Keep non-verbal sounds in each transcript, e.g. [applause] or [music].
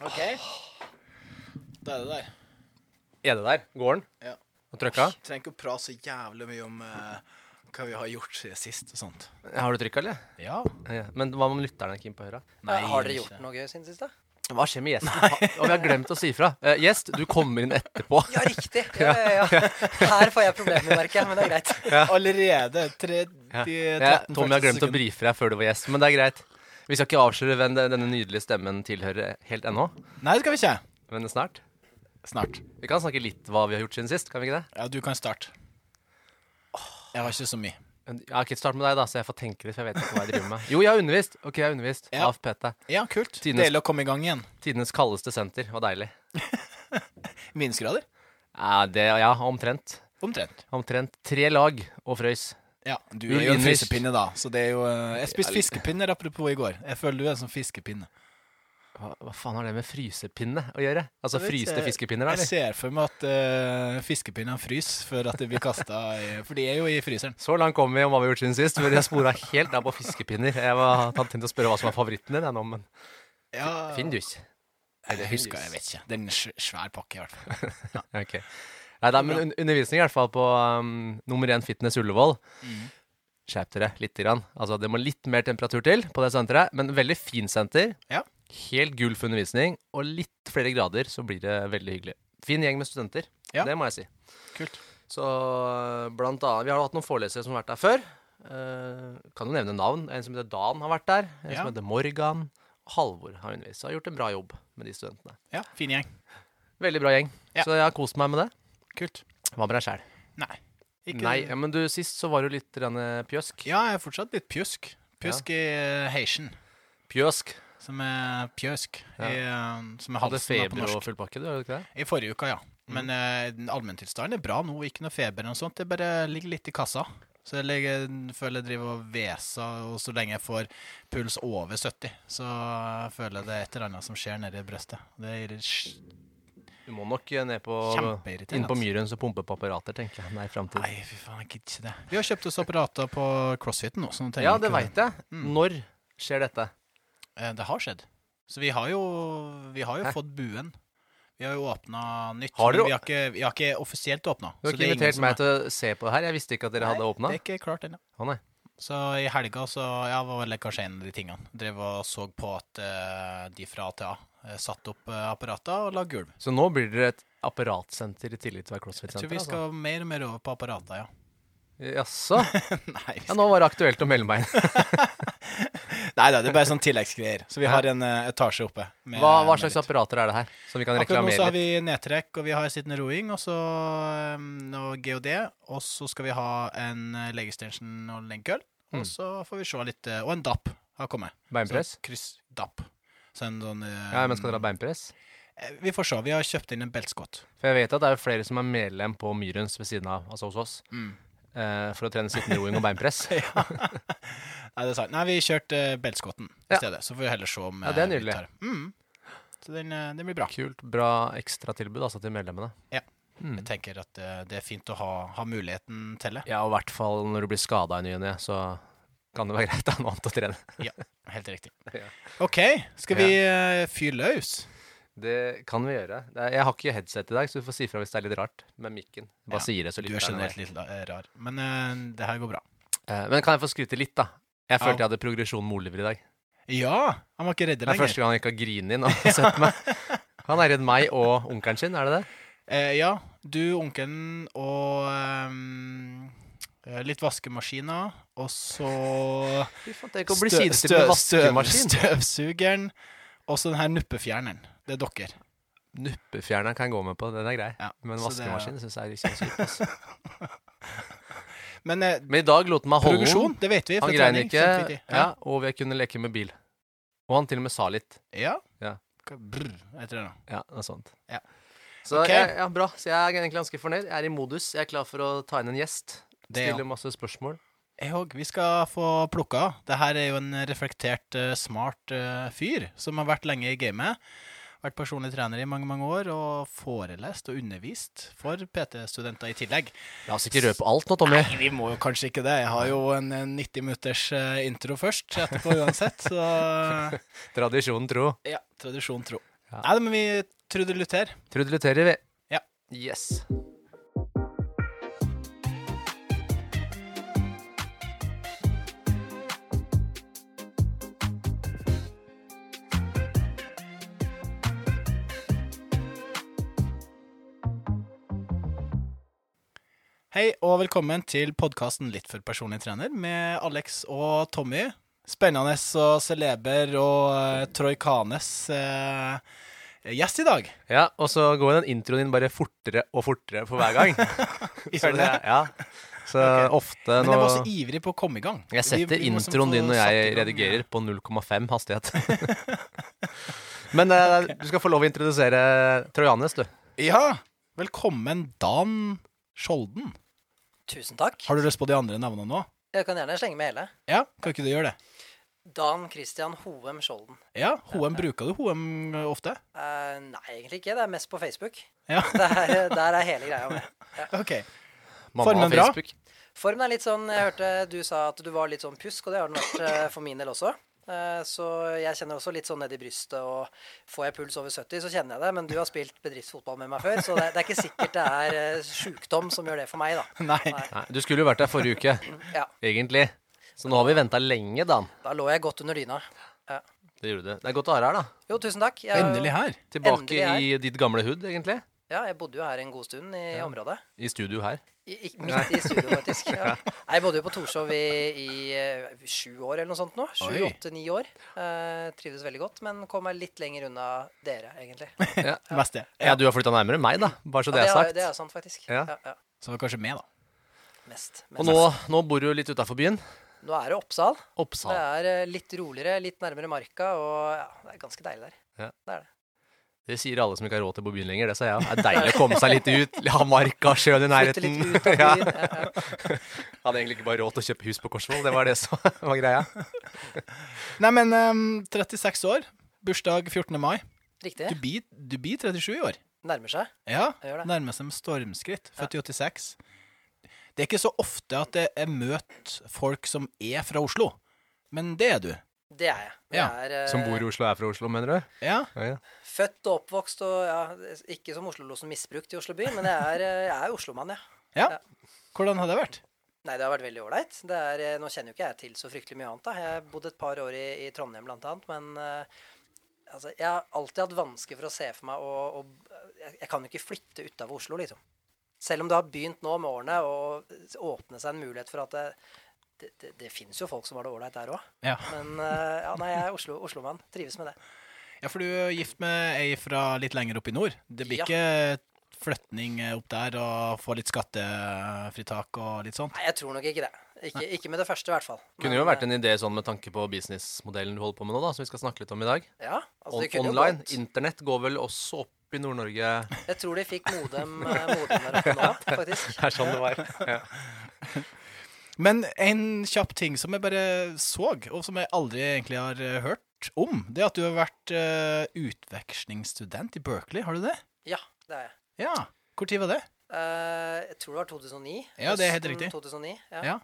OK. Da er det der. Er det der? Går den? Ja. Og trykka? Trenger ikke å prate så jævlig mye om eh, hva vi har gjort siden sist og sånt. Har du trykka, eller? Ja. Ja. Men hva om lytterne er keen på å høre? Nei, har dere ikke. gjort noe gøy siden sist, da? Hva skjer med gjesten? Ha- Og vi har glemt å si ifra. Eh, gjest, du kommer inn etterpå. [laughs] Ja, riktig. [laughs] Ja, ja, ja. Her får jeg problemer, merker jeg, men det er greit. Allerede tre, Ja. de Jeg, 13 Tommy har glemt å sekunder. brife deg før du var gjest, men det er greit. Vi skal ikke avsløre hvem denne nydelige stemmen tilhører helt ennå, Nei, det skal vi ikke. men snart. Snart. Vi kan snakke litt hva vi har gjort siden sist, kan vi ikke det? Ja, du kan starte. Jeg har ikke så mye. Men- Ja, ok, Start med deg, da, så jeg får tenke litt. For jeg vet ikke hva jeg driver med. Jo, jeg har undervist. Ok, jeg har undervist. Ja. Av PT. Ja, kult. Tidenes- Deilig å komme i gang igjen. Tidenes kaldeste senter. Var deilig. [laughs] Minusgrader? Ja, det, ja, omtrent. Omtrent. Omtrent tre lag og frøys. Ja, du er jo en frysepinne, da. Så det er jo eh, Jeg spiste fiskepinner apropos i går. Jeg føler du er en sånn fiskepinne. Hva, hva faen har det med frysepinne å gjøre? Altså fryste fiskepinner? Eller? Jeg ser for meg at uh, fiskepinnene fryser før at de blir kasta For de er jo i fryseren. Så langt kom vi om hva vi har gjort siden sist. Men jeg spora helt av på fiskepinner. Jeg var hadde tenkt å spørre hva som var favoritten din, nå, men Ja, ikke. Jeg husker, jeg vet ikke. Det er en svær pakke, i hvert fall. [laughs] Ja. Ok. Nei, da, men un undervisning i hvert fall på um, nummer én Fitness Ullevål. Skjerp dere lite grann. Altså, det må litt mer temperatur til på det senteret, men veldig fint senter. Ja. Helt gull for undervisning, og litt flere grader, så blir det veldig hyggelig. Fin gjeng med studenter, Ja. det må jeg si. Kult. Så blant annet Vi har hatt noen forelesere som har vært der før. Uh, kan jo nevne navn. En som heter Dan, har vært der. En Ja. som heter Morgan. Halvor har undervist. Har gjort en bra jobb med de studentene. Ja, fin gjeng. Veldig bra gjeng. Ja. Så jeg har kost meg med det. Kult. Hva med deg sjæl? Nei. Ikke Nei, ja, men du, sist så var du litt eh, pjøsk. Ja, jeg er fortsatt litt pjøsk. Pjøsk i uh, Haitian. Pjøsk. Som er pjøsk. Ja. I, eh, som er Hadde halsen på feber og norsk. full pakke, du, ikke det? I forrige uka, ja. Men eh, den allmenntilstanden er bra nå. Ikke noe feber eller noe sånt. Det bare ligger litt i kassa. Så jeg ligger, føler jeg driver og veser, og så lenge jeg får puls over 70, så føler jeg det er et eller annet som skjer nedi brøstet. Det er irri- Du må nok eh, ned på inn på Myrens Myren og pumpe på apparater, tenker jeg. Nei, fremtiden. Nei, fy faen, jeg gidder ikke det. Vi har kjøpt oss apparater på CrossFiten nå. også. nå Ja, det veit jeg. Mm. Når skjer dette? Eh, Det har skjedd. Så vi har jo, vi har jo fått buen. Vi har jo åpna nytt. Har dere- vi, har ikke, vi har ikke offisielt åpna. Du har ikke invitert meg til å se på det her. Jeg visste ikke at dere hadde åpna. Det er ikke klart ennå. Å nei. Så i helga så ja, var vel kanskje en av de tingene. Drev og så på at uh, de fra ATA uh, satte opp uh, apparater og lagd gulv. Så nå blir dere et apparatsenter i tillegg til å være crossfit-senter? Jeg tror vi skal mer og mer over på apparater, ja. Altså. Jaså? [laughs] Nei, Ja, nå var det aktuelt å melde meg inn. [laughs] Nei da, det er bare sånn tilleggsgreier. Så vi har en eh, etasje oppe. med- Hva, hva slags apparater er det her? Som vi kan Akkurat nå så har vi nedtrekk, og vi har sittende roing, og så um, noe GOD. Og så skal vi ha en legestation og lenkøl. Mm. Og så får vi se litt eh, Og en DAP har kommet. Beinpress? Så kryss DAP. Sånn eh, Ja, men skal dere ha beinpress? eh, Vi får se. Vi har kjøpt inn en beltskott. For jeg vet at det er flere som er medlem på Myrens ved siden av, altså hos oss, Mm. eh, for å trene sittende roing og beinpress. [laughs] Nei, det er sant. Nei, vi kjørte uh, beltskotten i Ja. stedet. Så får vi heller se om Ja, det er eh, nydelig. Mm. Så den, eh, den blir bra. Kult. Bra ekstratilbud altså til medlemmene. Ja. Mm. Jeg tenker at eh, det er fint å ha, ha muligheten til det. Ja, og i hvert fall når du blir skada i ny og ne, så kan det være greit å ha noe annet å trene. [laughs] ja, Helt riktig. [laughs] OK, skal vi uh, fyre løs? Det kan vi gjøre. Jeg har ikke headset i dag, så du får si fra hvis det er litt rart med mikken. Bare Ja, sier det så litt. Du er generelt litt eh, rar. Men uh, det her går bra. Uh, Men kan jeg få skryte litt, da? Jeg følte jeg hadde progresjon med Oliver i dag. Ja! Han var ikke redd Det er første gang han ikke har grinet inn og [laughs] sett meg. Han er redd meg og onkelen sin, er det det? Uh, ja, du, onkelen og eh, litt vaskemaskiner, og så [laughs] Fy faen, Tenk å bli stø- støv- Støvsugeren, og så den her nuppefjerneren. Det er dere. Nuppefjerneren kan jeg gå med på, den er grei. Ja, Men vaskemaskinen syns jeg er litt kjipt. [laughs] Men eh, Men i dag lot han meg holde den. det vet vi Han grein trening. ikke, ja. ja, og vi kunne leke med bil. Og han til og med sa litt. Ja. Ja. Brr, heter det det. Ja, noe sånt. Ja. Så okay. jeg, ja, bra. Så jeg er egentlig ganske fornøyd. Jeg er i modus. Jeg er klar for å ta inn en gjest. Det er Stille masse spørsmål. Jeg òg. Vi skal få plukka. Det her er jo en reflektert, eh, smart eh, fyr som har vært lenge i gamet. Vært personlig trener i mange mange år og forelest og undervist for PT-studenter i tillegg. La oss ikke røpe alt nå, Tommy. Nei, vi må jo kanskje ikke det. Jeg har jo en eh, 90 minutters eh, intro først etterpå uansett. Så [laughs] Tradisjonen tro. ja, tradisjon tro. Nei, men vi trudeluterer. Trudeluterer vi. Ja. Yes. Hei og velkommen til podkasten Litt for personlig trener med Alex og Tommy. Spennende og celeber og uh, Troikanes uh, gjest i dag. Ja, og så går den introen din bare fortere og fortere for hver gang. [laughs] Så det? Ja. Så ofte nå... Men jeg var så ivrig på å komme i gang. Jeg setter Vi- vi liksom introen din når jeg redigerer på 0,5 hastighet. [laughs] Men eh, du skal få lov å introdusere Trojanes, du. Ja, velkommen Dan Skjolden. Tusen takk. Har du lyst på de andre navnene nå? Jeg kan gjerne slenge med hele. Ja, kan ikke du gjøre det? Dan Christian Hoem Skjolden. Ja, HM bruker du HM ofte? Eh, nei, egentlig ikke. Det er mest på Facebook. Ja, [laughs] Der, der er hele greia med. [laughs] ok. Mamma Formen bra? Formen er litt sånn Jeg hørte du sa at du var litt sånn pjusk, og det har den vært eh, for min del også. Eh, Så jeg kjenner også litt sånn ned i brystet, og får jeg puls over 70, så kjenner jeg det. Men du har spilt bedriftsfotball med meg før, så det, det er ikke sikkert det er eh, sjukdom som gjør det for meg, da. [laughs] Nei. Nei, du skulle jo vært der forrige uke, [laughs] Ja, egentlig. Så nå har vi venta lenge, Dan. da lå jeg godt under dyna. Ja. Det gjorde du. Det er godt å ha deg her, da. Jo, tusen takk. Jeg, Endelig her. Tilbake Endelig her. i ditt gamle hood, egentlig. Ja, jeg bodde jo her en god stund i området. I studio her. I, i, midt i studio, faktisk. [laughs] Ja. Jeg bodde jo på Torshov i, i eh, sju år eller noe sånt nå. Sju, åtte, ni år. Eh, trivdes veldig godt, men kom meg litt lenger unna dere, egentlig. [laughs] Ja. ja. ja, du har flytta nærmere meg, da. Bare så det er det, er, sagt. det er sant, faktisk. Ja. Ja, ja. Så kanskje med, da. Mest. Og nå, nå bor du litt utafor byen. Nå er det Oppsal. Oppsal. Det er eh, litt roligere, litt nærmere marka, og ja, det er ganske deilig der. Ja. Det er det. Det sier alle som ikke har råd til å bo i byen lenger. Det sa jeg. Det er deilig å komme seg litt ut. Ha marka, sjøen i nærheten. litt ut [laughs] Ja. [laughs] Hadde egentlig ikke bare råd til å kjøpe hus på Korsvoll. Det var det som [laughs] var greia. Nei, men um, 36 år. Bursdag 14. mai. Riktig. Du blir, du blir 37 i år. Nærmer seg. Ja, nærmer seg med stormskritt. Født i 86. Det er ikke så ofte at jeg møter folk som er fra Oslo, men det er du. Det er jeg. Jeg Ja, er eh, Som bor i Oslo, er fra Oslo, mener du? Ja, Ja, ja. født og oppvokst og ja, ikke som Oslo-losen misbrukt i Oslo by, men jeg er, eh, jeg er Oslomann, ja. ja. Hvordan har det vært? Nei, det har vært veldig ålreit. Det eh, Nå kjenner jo ikke jeg til så fryktelig mye annet. da. Jeg har bodd et par år i, i Trondheim blant annet, men eh, altså, jeg har alltid hatt vansker for å se for meg å, å jeg, jeg kan jo ikke flytte utafor Oslo, liksom. Selv om det har begynt nå med årene å åpne seg en mulighet for at det, det, det, det finnes jo folk som har det ålreit der òg. Ja. Men eh, ja, nei, jeg er Oslo, mann, Trives med det. ja, for du er gift med ei fra litt lenger opp i nord. Det blir Ja. ikke flytning opp der og få litt skattefritak og litt sånt? Nei, jeg tror nok ikke det. Ikke, ikke med det første, i hvert fall. Kunne jo vært en idé sånn med tanke på businessmodellen du holder på med nå, da, som vi skal snakke litt om i dag. Ja, altså On det kunne jo online. Internett går vel også opp i Nord-Norge. Jeg tror de fikk modem, eh, modem der oppe nå, [laughs] faktisk. Det er sånn det var. Ja. [laughs] Men en kjapp ting som jeg bare så, og som jeg aldri egentlig har eh, hørt om, det er at du har vært uh, utvekslingsstudent i Berkeley. Har du det? Ja, det er jeg. Ja. Hvor tid var det? Uh, jeg tror det var 2009. Ja, det er helt riktig. 2009, ja. Ja.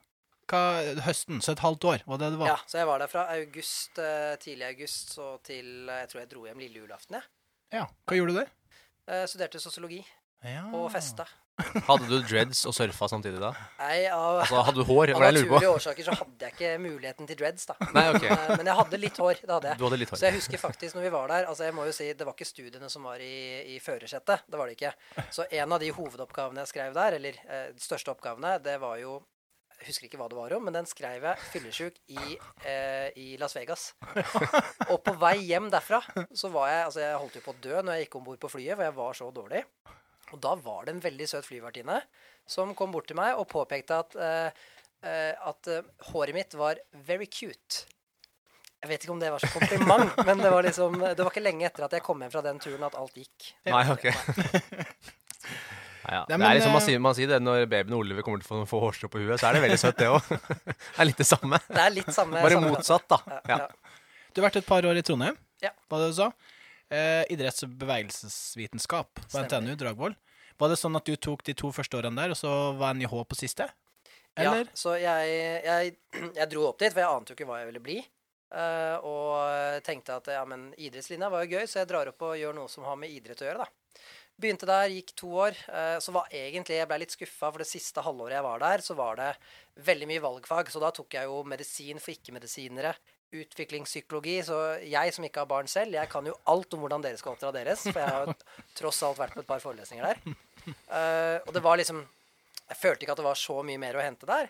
Hva, høsten, så et halvt år, var det det var? Ja, så jeg var der fra august, tidlig august så til Jeg tror jeg dro hjem lille julaften, jeg. Ja. Hva gjorde du der? Studerte sosiologi Ja. og festa. Hadde du dreads og surfa samtidig da? Nei, av, Altså, hadde du hår? av naturlige årsaker så hadde jeg ikke muligheten til dreads, da. Nei, ok. men, Men jeg hadde litt hår. Det hadde jeg. Du hadde litt hår. Så jeg husker faktisk når vi var der altså jeg må jo si, Det var ikke studiene som var i, i førersetet. Det var det ikke. Så en av de hovedoppgavene jeg skrev der, eller eh, de største oppgavene, det var jo Jeg husker ikke hva det var om, men den skrev jeg fyllesyk i, eh, i Las Vegas. Og på vei hjem derfra så var jeg Altså, jeg holdt jo på å dø når jeg gikk om bord på flyet, for jeg var så dårlig. Og da var det en veldig søt flyvertinne som kom bort til meg og påpekte at, uh, uh, at uh, håret mitt var very cute. Jeg vet ikke om det var så kompliment, [laughs] men det var liksom Det var ikke lenge etter at jeg kom hjem fra den turen at alt gikk. Nei, ok. [laughs] Ja, ja. Det er liksom man sier, man sier det når babyen Oliver kommer til å få, få hårstrå på huet, så er det veldig søtt, det òg. [laughs] det er litt det samme. Det er litt samme Bare samme- motsatt, da. Ja, Ja. ja. Du har vært et par år i Trondheim, Ja. var det du sa? Eh, idretts- og bevegelsesvitenskap på Stemmer. NTNU Dragvoll. Var det sånn at du tok de to første årene der, og så var NIH på siste? Eller? Ja, så jeg, jeg, jeg dro opp dit, for jeg ante jo ikke hva jeg ville bli. Uh, og tenkte at ja, men idrettslinja var jo gøy, så jeg drar opp og gjør noe som har med idrett å gjøre, da. Begynte der, gikk to år. Uh, Så var egentlig Jeg ble litt skuffa, for det siste halvåret jeg var der, så var det veldig mye valgfag. Så da tok jeg jo medisin for ikke-medisinere. Utviklingspsykologi. Så jeg som ikke har barn selv, jeg kan jo alt om hvordan dere skal oppdra deres. For jeg har jo tross alt vært på et par forelesninger der. Uh, og det var liksom Jeg følte ikke at det var så mye mer å hente der.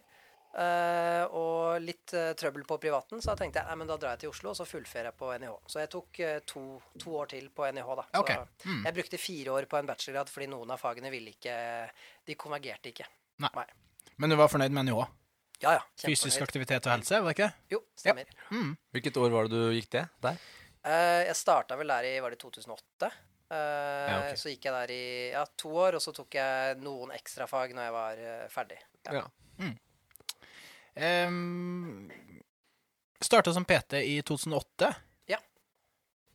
Uh, og litt uh, trøbbel på privaten, så da tenkte jeg nei, men da drar jeg til Oslo og så fullfører jeg på NIH. Så jeg tok uh, to, to år til på NIH. da. Så Mm. jeg brukte fire år på en bachelorgrad fordi noen av fagene ville ikke De konvergerte ikke. Nei. Nei. Men du var fornøyd med NIH? Ja, ja. Fysisk aktivitet og helse, var det ikke? Jo, stemmer. Hvilket år var det du gikk det der? Uh, jeg starta vel der i var det 2008. Uh, Ja, okay. Så gikk jeg der i ja, to år, og så tok jeg noen ekstrafag når jeg var uh, ferdig. Ja. Ja. Um, Starta som PT i 2008. Ja.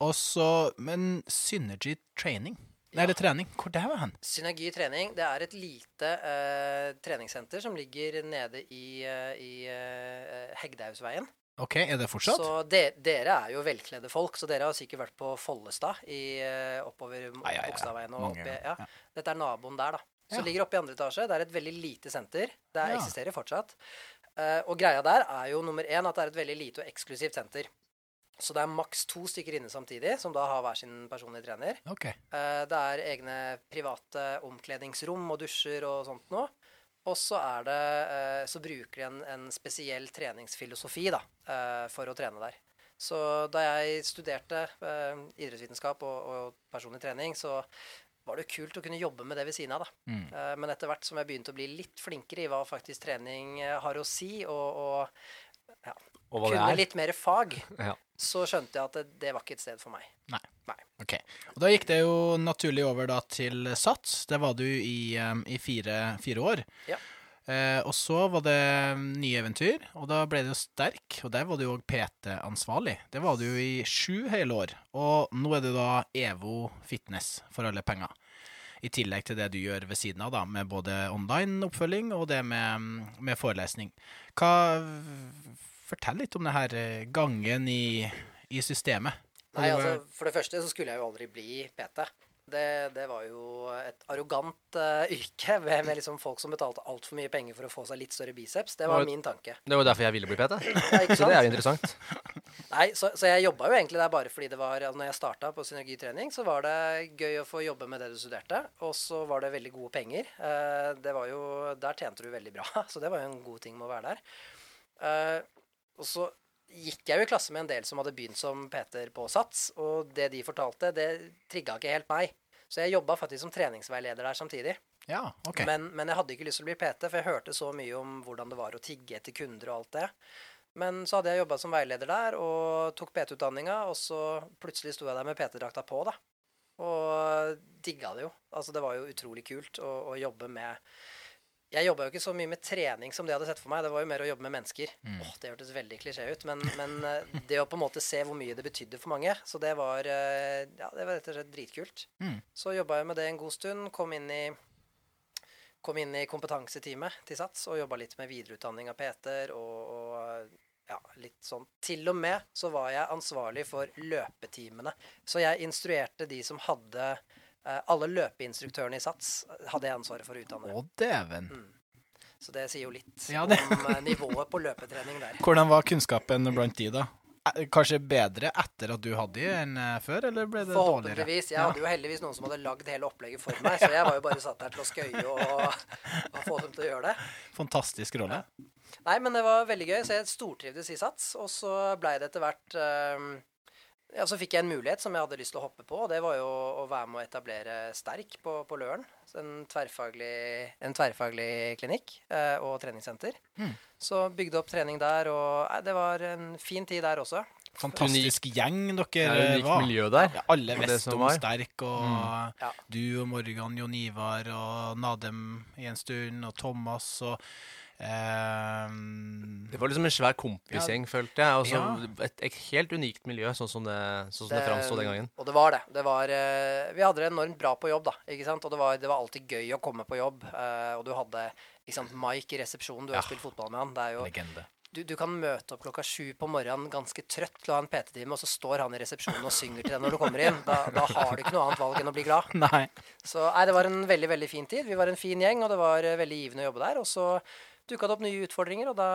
Og så Men Synergy Training? Nei, det er trening. Hvor der var han? Synergi trening det er et lite uh, treningssenter som ligger nede i, uh, i uh, Hegdehaugsveien. OK, er det fortsatt? Så de, dere er jo velkledde folk, så dere har sikkert vært på Follestad i, eh, oppover Ja, ja, ja. Bogstadveien. og oppi- Ja. Dette er naboen der, da. Så Ja. ligger oppe i andre etasje. Det er et veldig lite senter. Det er, eksisterer fortsatt. Eh, og greia der er jo nummer én at det er et veldig lite og eksklusivt senter. Så det er maks to stykker inne samtidig, som da har hver sin personlige trener. OK. Eh, Det er egne private omkledningsrom og dusjer og sånt noe. Og så er det eh, Så bruker de en, en spesiell treningsfilosofi da, eh, for å trene der. Så da jeg studerte idrettsvitenskap og, og personlig trening, så var det kult å kunne jobbe med det ved siden av. da. Mm. Men etter hvert som jeg begynte å bli litt flinkere i hva faktisk trening har å si, og, og Og hva kunne det er? litt mer fag, Ja. så skjønte jeg at det, det var ikke et sted for meg. Nei. Nei. Ok. Og da gikk det jo naturlig over da til Sats. Det var du i, um, i fire, fire år. Ja. Eh, og så var det nye eventyr, og da ble det jo sterk. Og der var du òg PT-ansvarlig. Det var du jo i sju hele år. Og nå er det da EVO Fitness for alle penger. I tillegg til det du gjør ved siden av, da, med både online oppfølging og det med, med forelesning. Hva Fortell litt om denne eh, gangen i, i systemet. Nei, altså, For det første så skulle jeg jo aldri bli PT. Det, det var jo et arrogant uh, [laughs] yrke med, med liksom folk som betalte altfor mye penger for å få seg litt større biceps. Det var Var- min tanke. Det var derfor jeg ville bli PT. [laughs] Ja, Så det er jo interessant. [laughs] Nei, så, så jeg jobba jo egentlig der bare fordi det var altså, Når jeg starta på synergitrening, så var det gøy å få jobbe med det du studerte. Og så var det veldig gode penger. Uh, det var jo Der tjente du veldig bra, så det var jo en god ting med å være der. Eh, og så gikk jeg jo i klasse med en del som hadde begynt som Peter på Sats, og det de fortalte, det trigga ikke helt meg. Så jeg jobba faktisk som treningsveileder der samtidig. Ja, OK. Men, men jeg hadde ikke lyst til å bli PT, for jeg hørte så mye om hvordan det var å tigge etter kunder og alt det. Men så hadde jeg jobba som veileder der og tok PT-utdanninga, og så plutselig sto jeg der med PT-drakta på, da. Og digga det jo. Altså, det var jo utrolig kult å, å jobbe med Jeg jobba jo ikke så mye med trening som de hadde sett for meg. Det var jo mer å jobbe med mennesker. Åh, det hørtes veldig klisjé ut, men, men eh, det å på en måte se hvor mye det betydde for mange, så det var eh, Ja, det var rett og slett dritkult. Mm. Så jobba jeg med det en god stund. Kom inn i kom inn i kompetanseteamet til SATS og jobba litt med videreutdanning av Peter og, og ja, litt sånn. Til og med så var jeg ansvarlig for løpetimene. Så jeg instruerte de som hadde Alle løpeinstruktørene i SATS hadde jeg ansvaret for å utdanne. Å, dæven. Så det sier jo litt Ja, om eh, nivået på løpetrening der. [laughs] Hvordan var kunnskapen blant de, da? Eh, Kanskje bedre etter at du hadde de enn eh, før, eller ble det dårligere? Forhåpentligvis. Jeg hadde jo heldigvis noen som hadde lagd hele opplegget for meg, så jeg var jo bare satt der til å skøye og, og få dem til å gjøre det. Fantastisk rolle. Nei, men det var veldig gøy, så jeg stortrivdes i Sats. Og så blei det etter hvert ehm, Ja, så fikk jeg en mulighet som jeg hadde lyst til å hoppe på, og det var jo å være med å etablere Sterk på, på Løren. En tverrfaglig, en tverrfaglig klinikk eh, og treningssenter. Så bygde opp trening der, og nei, det var en fin tid der også. Fantastisk gjeng dere er var. miljø der. Ja, alle Og visste om. Sterk, og Ja. du og Morgan, Jon Ivar og Nadem i en stund, og Thomas og ehm, Det var liksom en svær kompisgjeng, følte jeg. Og så Ja. et, et helt unikt miljø, sånn som det, sånn som det, framsto den gangen. Og det var det. det var, eh, vi hadde det enormt bra på jobb, da. ikke sant? Og det var, det var alltid gøy å komme på jobb. Uh, og du hadde ikke sant, Mike i resepsjonen, du har Ja. spilt fotball med han. Det er jo Legende. du, du, kan møte opp klokka sju på morgenen ganske trøtt til å ha en PT-time, og så står han i resepsjonen og synger til deg når du kommer inn. Da, da, har du ikke noe annet valg enn å bli glad. [laughs] Nei. Så nei, det var en veldig veldig fin tid. Vi var en fin gjeng, og det var uh, veldig givende å jobbe der. Og så dukka det opp nye utfordringer, og da,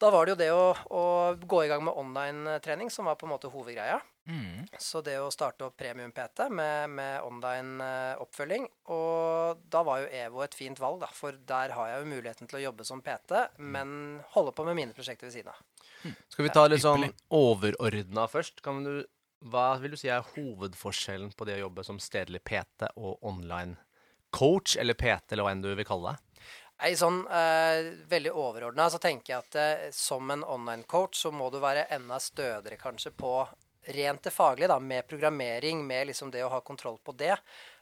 da var det jo det å, å gå i gang med online-trening som var på en måte hovedgreia. Mm. Så det å starte opp premium-PT med, med online uh, oppfølging Og da var jo EVO et fint valg, da, for der har jeg jo muligheten til å jobbe som PT, men holde på med mine prosjekter ved siden av. Mm. Skal vi ta litt sånn overordna først? Kan du, hva vil du si er hovedforskjellen på det å jobbe som stedlig PT og online coach, eller PT, eller hva enn du vil kalle det? Nei, sånn eh, Veldig overordna så tenker jeg at eh, som en online coach så må du være enda stødigere kanskje på rent det faglige, da, med programmering, med liksom det å ha kontroll på det.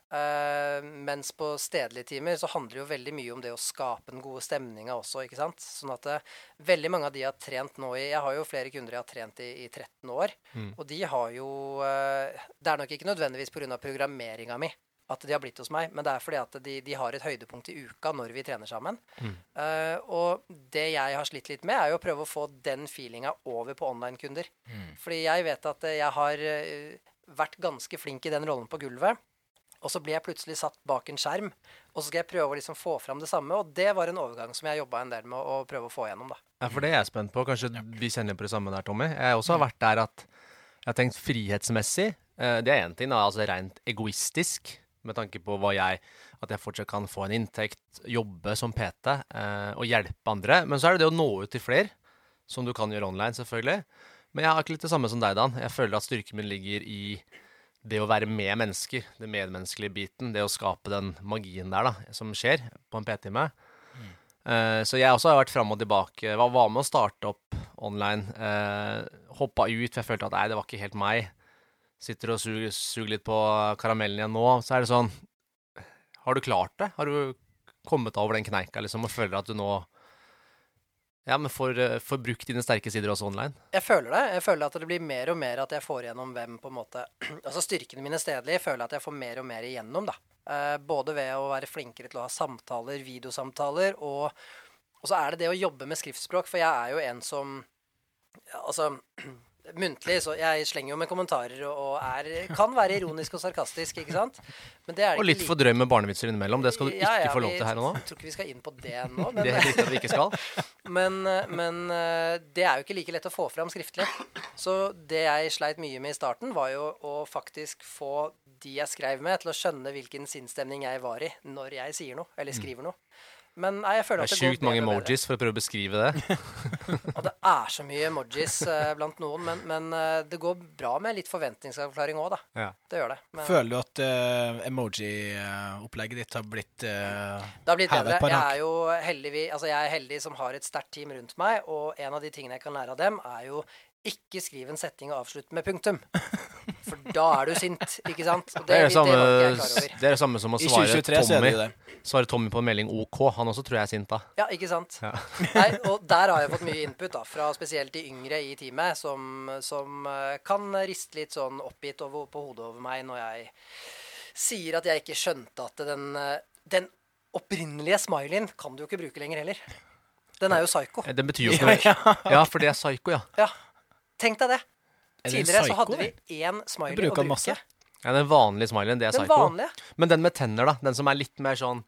Uh, mens på stedlige timer så handler det jo veldig mye om det å skape den gode stemninga også. ikke sant? Sånn at uh, veldig mange av de har trent nå i Jeg har jo flere kunder jeg har trent i, i 13 år. Mm. Og de har jo uh, Det er nok ikke nødvendigvis pga. programmeringa mi at de har blitt hos meg, men det er fordi at de, de har et høydepunkt i uka når vi trener sammen. Mm. Uh, og det jeg har slitt litt med, er jo å prøve å få den feelinga over på online-kunder. Mm. Fordi jeg vet at jeg har uh, vært ganske flink i den rollen på gulvet. Og så blir jeg plutselig satt bak en skjerm, og så skal jeg prøve å liksom få fram det samme. Og det var en overgang som jeg jobba en del med å prøve å få igjennom. da. Ja, For det er jeg spent på. Kanskje vi kjenner på det samme der, Tommy. Jeg også har vært der at jeg har tenkt frihetsmessig. Det er én ting, da, altså rent egoistisk med tanke på jeg At jeg fortsatt kan få en inntekt, jobbe som PT eh, og hjelpe andre. Men så er det det å nå ut til flere, som du kan gjøre online, selvfølgelig. Men jeg har ikke litt det samme som deg, Dan. Jeg føler at styrken min ligger i det å være med mennesker, det medmenneskelige biten. Det å skape den magien der da, som skjer på en PT-time. Mm. Eh, så jeg også har vært fram og tilbake. Hva var med å starte opp online? Eh, hoppa ut, for jeg følte at nei, det var ikke helt meg sitter og suger, suger, litt på karamellen igjen nå, så er det sånn Har du klart det? Har du kommet over den kneika liksom, og føler at du nå ja, men får, får brukt dine sterke sider også online? Jeg føler det. Jeg føler at det blir mer og mer at jeg får igjennom hvem på en måte [clears throat] Altså styrkene mine stedlig føler jeg at jeg får mer og mer igjennom, da. Eh, både ved å være flinkere til å ha samtaler, videosamtaler, og, og så er det det å jobbe med skriftspråk. For jeg er jo en som Altså [clears throat] muntlig, så jeg slenger jo med kommentarer og er, kan være ironisk og sarkastisk, ikke sant? og litt for drøy med barnevitser innimellom. Det skal du ja, ikke ja, få lov til her og nå. Jeg tror ikke vi skal inn på det nå. Men, det er litt at vi ikke skal. [laughs] Men, men, eh, det er jo ikke like lett å få fram skriftlig. Så det jeg sleit mye med i starten, var jo å faktisk få de jeg skrev med, til å skjønne hvilken sinnsstemning jeg var i når jeg sier noe, eller skriver noe. Men nei, jeg føler at det, det er sjukt mange emojis for å prøve å beskrive det. [laughs] og det er så mye emojis uh, blant noen, men, men uh, det går bra med litt forventningsavklaring òg, da. Ja. Det gjør det. Men, Føler du at uh, emoji-opplegget ditt har blitt uh, Det har blitt bedre. Jeg er jo heldig, altså jeg er heldig som har et sterkt team rundt meg, og en av de tingene jeg kan lære av dem, er jo ikke skriv en setning og avslutt med punktum. For da er du sint, ikke sant? Det, det, er det, samme, det, er det samme som å svare Tommy, svare Tommy på en melding OK. Han også tror jeg er sint da. Ja, ikke sant? Ja. Nei, og der har jeg fått mye input da, fra spesielt de yngre i teamet, som, som uh, kan riste litt sånn oppgitt over, på hodet over meg når jeg sier at jeg ikke skjønte at den, uh, den opprinnelige smileyen kan du jo ikke bruke lenger heller. Den er jo psycho. Den betyr jo ikke noe. Ja, for det er psycho, ja. ja. Tenk deg det. Tidligere så hadde vi én smiley å bruke. Masse. Ja, Den vanlige smileyen, det er den psycho. Vanlige. Men den med tenner, da? Den som er litt mer sånn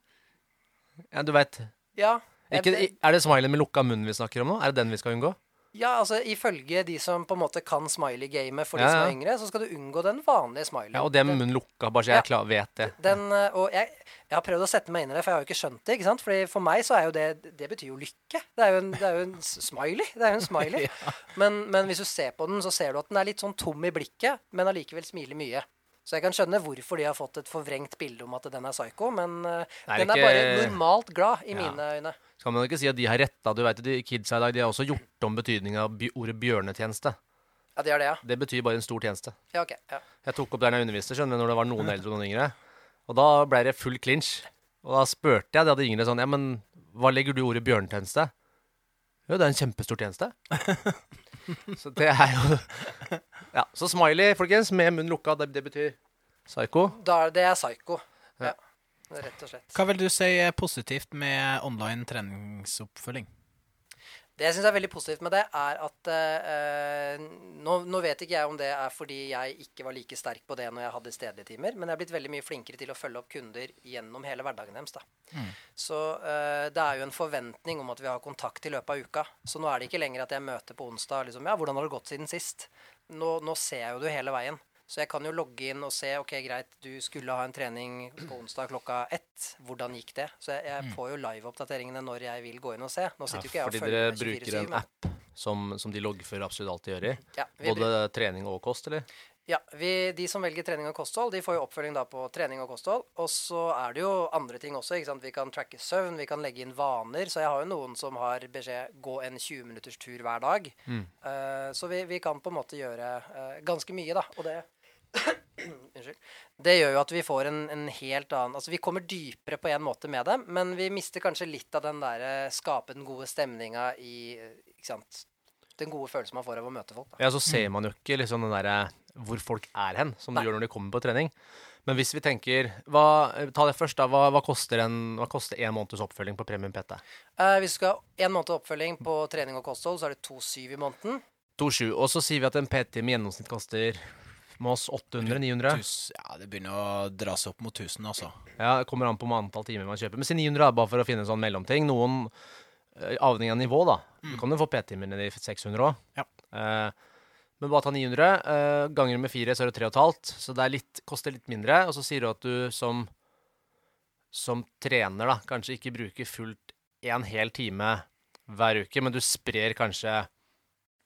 Ja, du veit. Ja, er det smileyen med lukka munn vi snakker om nå? Er det den vi skal unngå? Ja, altså ifølge de som på en måte kan smiley-gamet for ja, de som er yngre, så skal du unngå den vanlige smiley. Ja, Og det med munnen lukka, bare så jeg ja, klar, vet det. Den, eh, og jeg, jeg, har prøvd å sette meg inn i det, for jeg har jo ikke skjønt det. ikke sant? Fordi For meg så er jo det Det betyr jo lykke. Det er jo en, er jo en smiley. Det er jo en smiley. [laughs] ja. men, men, hvis du ser på den, så ser du at den er litt sånn tom i blikket, men allikevel smiler mye. Så jeg kan skjønne hvorfor de har fått et forvrengt bilde om at den er psycho, men uh, den er ikke... bare normalt glad i mine øyne skal man ikke si at de har retta. Du vet, de Kidsa i dag de har også gjort om betydninga av ordet bjørnetjeneste. Ja, Det er det, ja. Det betyr bare en stor tjeneste. Ja, ok. Ja. Jeg tok opp der jeg underviste, skjønner du, når det var noen eldre og noen yngre. Og da ble det full clinch. Og da spurte jeg de hadde yngre sånn Ja, men hva legger du i ordet bjørnetjeneste? Jo, det er en kjempestor tjeneste. så det er jo Ja. Så smiley, folkens, med munn lukka, det, det betyr psycho. Da, det er Ja. Ja. Rett og slett. Hva vil du si er positivt med online treningsoppfølging? Det jeg syns er veldig positivt med det, er at eh, nå, nå, vet ikke jeg om det er fordi jeg ikke var like sterk på det når jeg hadde stedlige timer, men jeg er blitt veldig mye flinkere til å følge opp kunder gjennom hele hverdagen deres. da. Mm. Så eh, det er jo en forventning om at vi har kontakt i løpet av uka. Så nå er det ikke lenger at jeg møter på onsdag liksom, ja, hvordan har det gått siden sist? Nå, nå ser jeg jo det hele veien. Så jeg kan jo logge inn og se ok, greit, du skulle ha en trening på onsdag klokka ett. Hvordan gikk det? Så jeg, jeg mm. får jo live-oppdateringene når jeg vil gå inn og se. Nå sitter jo ikke jeg og følger med 24-7. Fordi dere bruker en app som, som de loggfører absolutt alt de gjør i? Ja, Både trening og kost, eller? Ja, vi, De som velger trening og kosthold, de får jo oppfølging da på trening og kosthold. Og så er det jo andre ting også. ikke sant? Vi kan tracke søvn, vi kan legge inn vaner. Så jeg har jo noen som har beskjed gå en 20 minutters tur hver dag. Mm. Uh, så vi, vi, kan på en måte gjøre uh, ganske mye, da. Og det. [coughs] Det gjør jo at vi får en, en, helt annen Altså vi kommer dypere på en måte med det, men vi mister kanskje litt av den der eh, skape den gode stemninga i ikke sant, Den gode følelsen man får av å møte folk. Da. Ja, så ser man jo ikke liksom den derre hvor folk er hen, som Nei. du gjør når de kommer på trening. Men hvis vi tenker hva, Ta det først, da. Hva, hva, koster en, hva koster en måneds oppfølging på Premium PT? Eh, hvis du skal ha en måned oppfølging på trening og kosthold, så er det 2,7 i måneden. 2,7. Og så sier vi at en PT med gjennomsnitt koster med oss 800-900. Ja, det begynner å dra seg opp mot 1000, altså. Ja, det kommer an på antall timer man kjøper. Men si 900 er bare for å finne en sånn mellomting. Noen eh, avhengig av nivå, da. Du kan jo få P-timer ned i 600 òg. Ja. Eh, men bare ta 900. Eh, ganger med fire, så er det 3,5. Så det litt, koster litt mindre. Og så sier du at du som, som trener da, kanskje ikke bruker fullt en hel time hver uke, men du sprer kanskje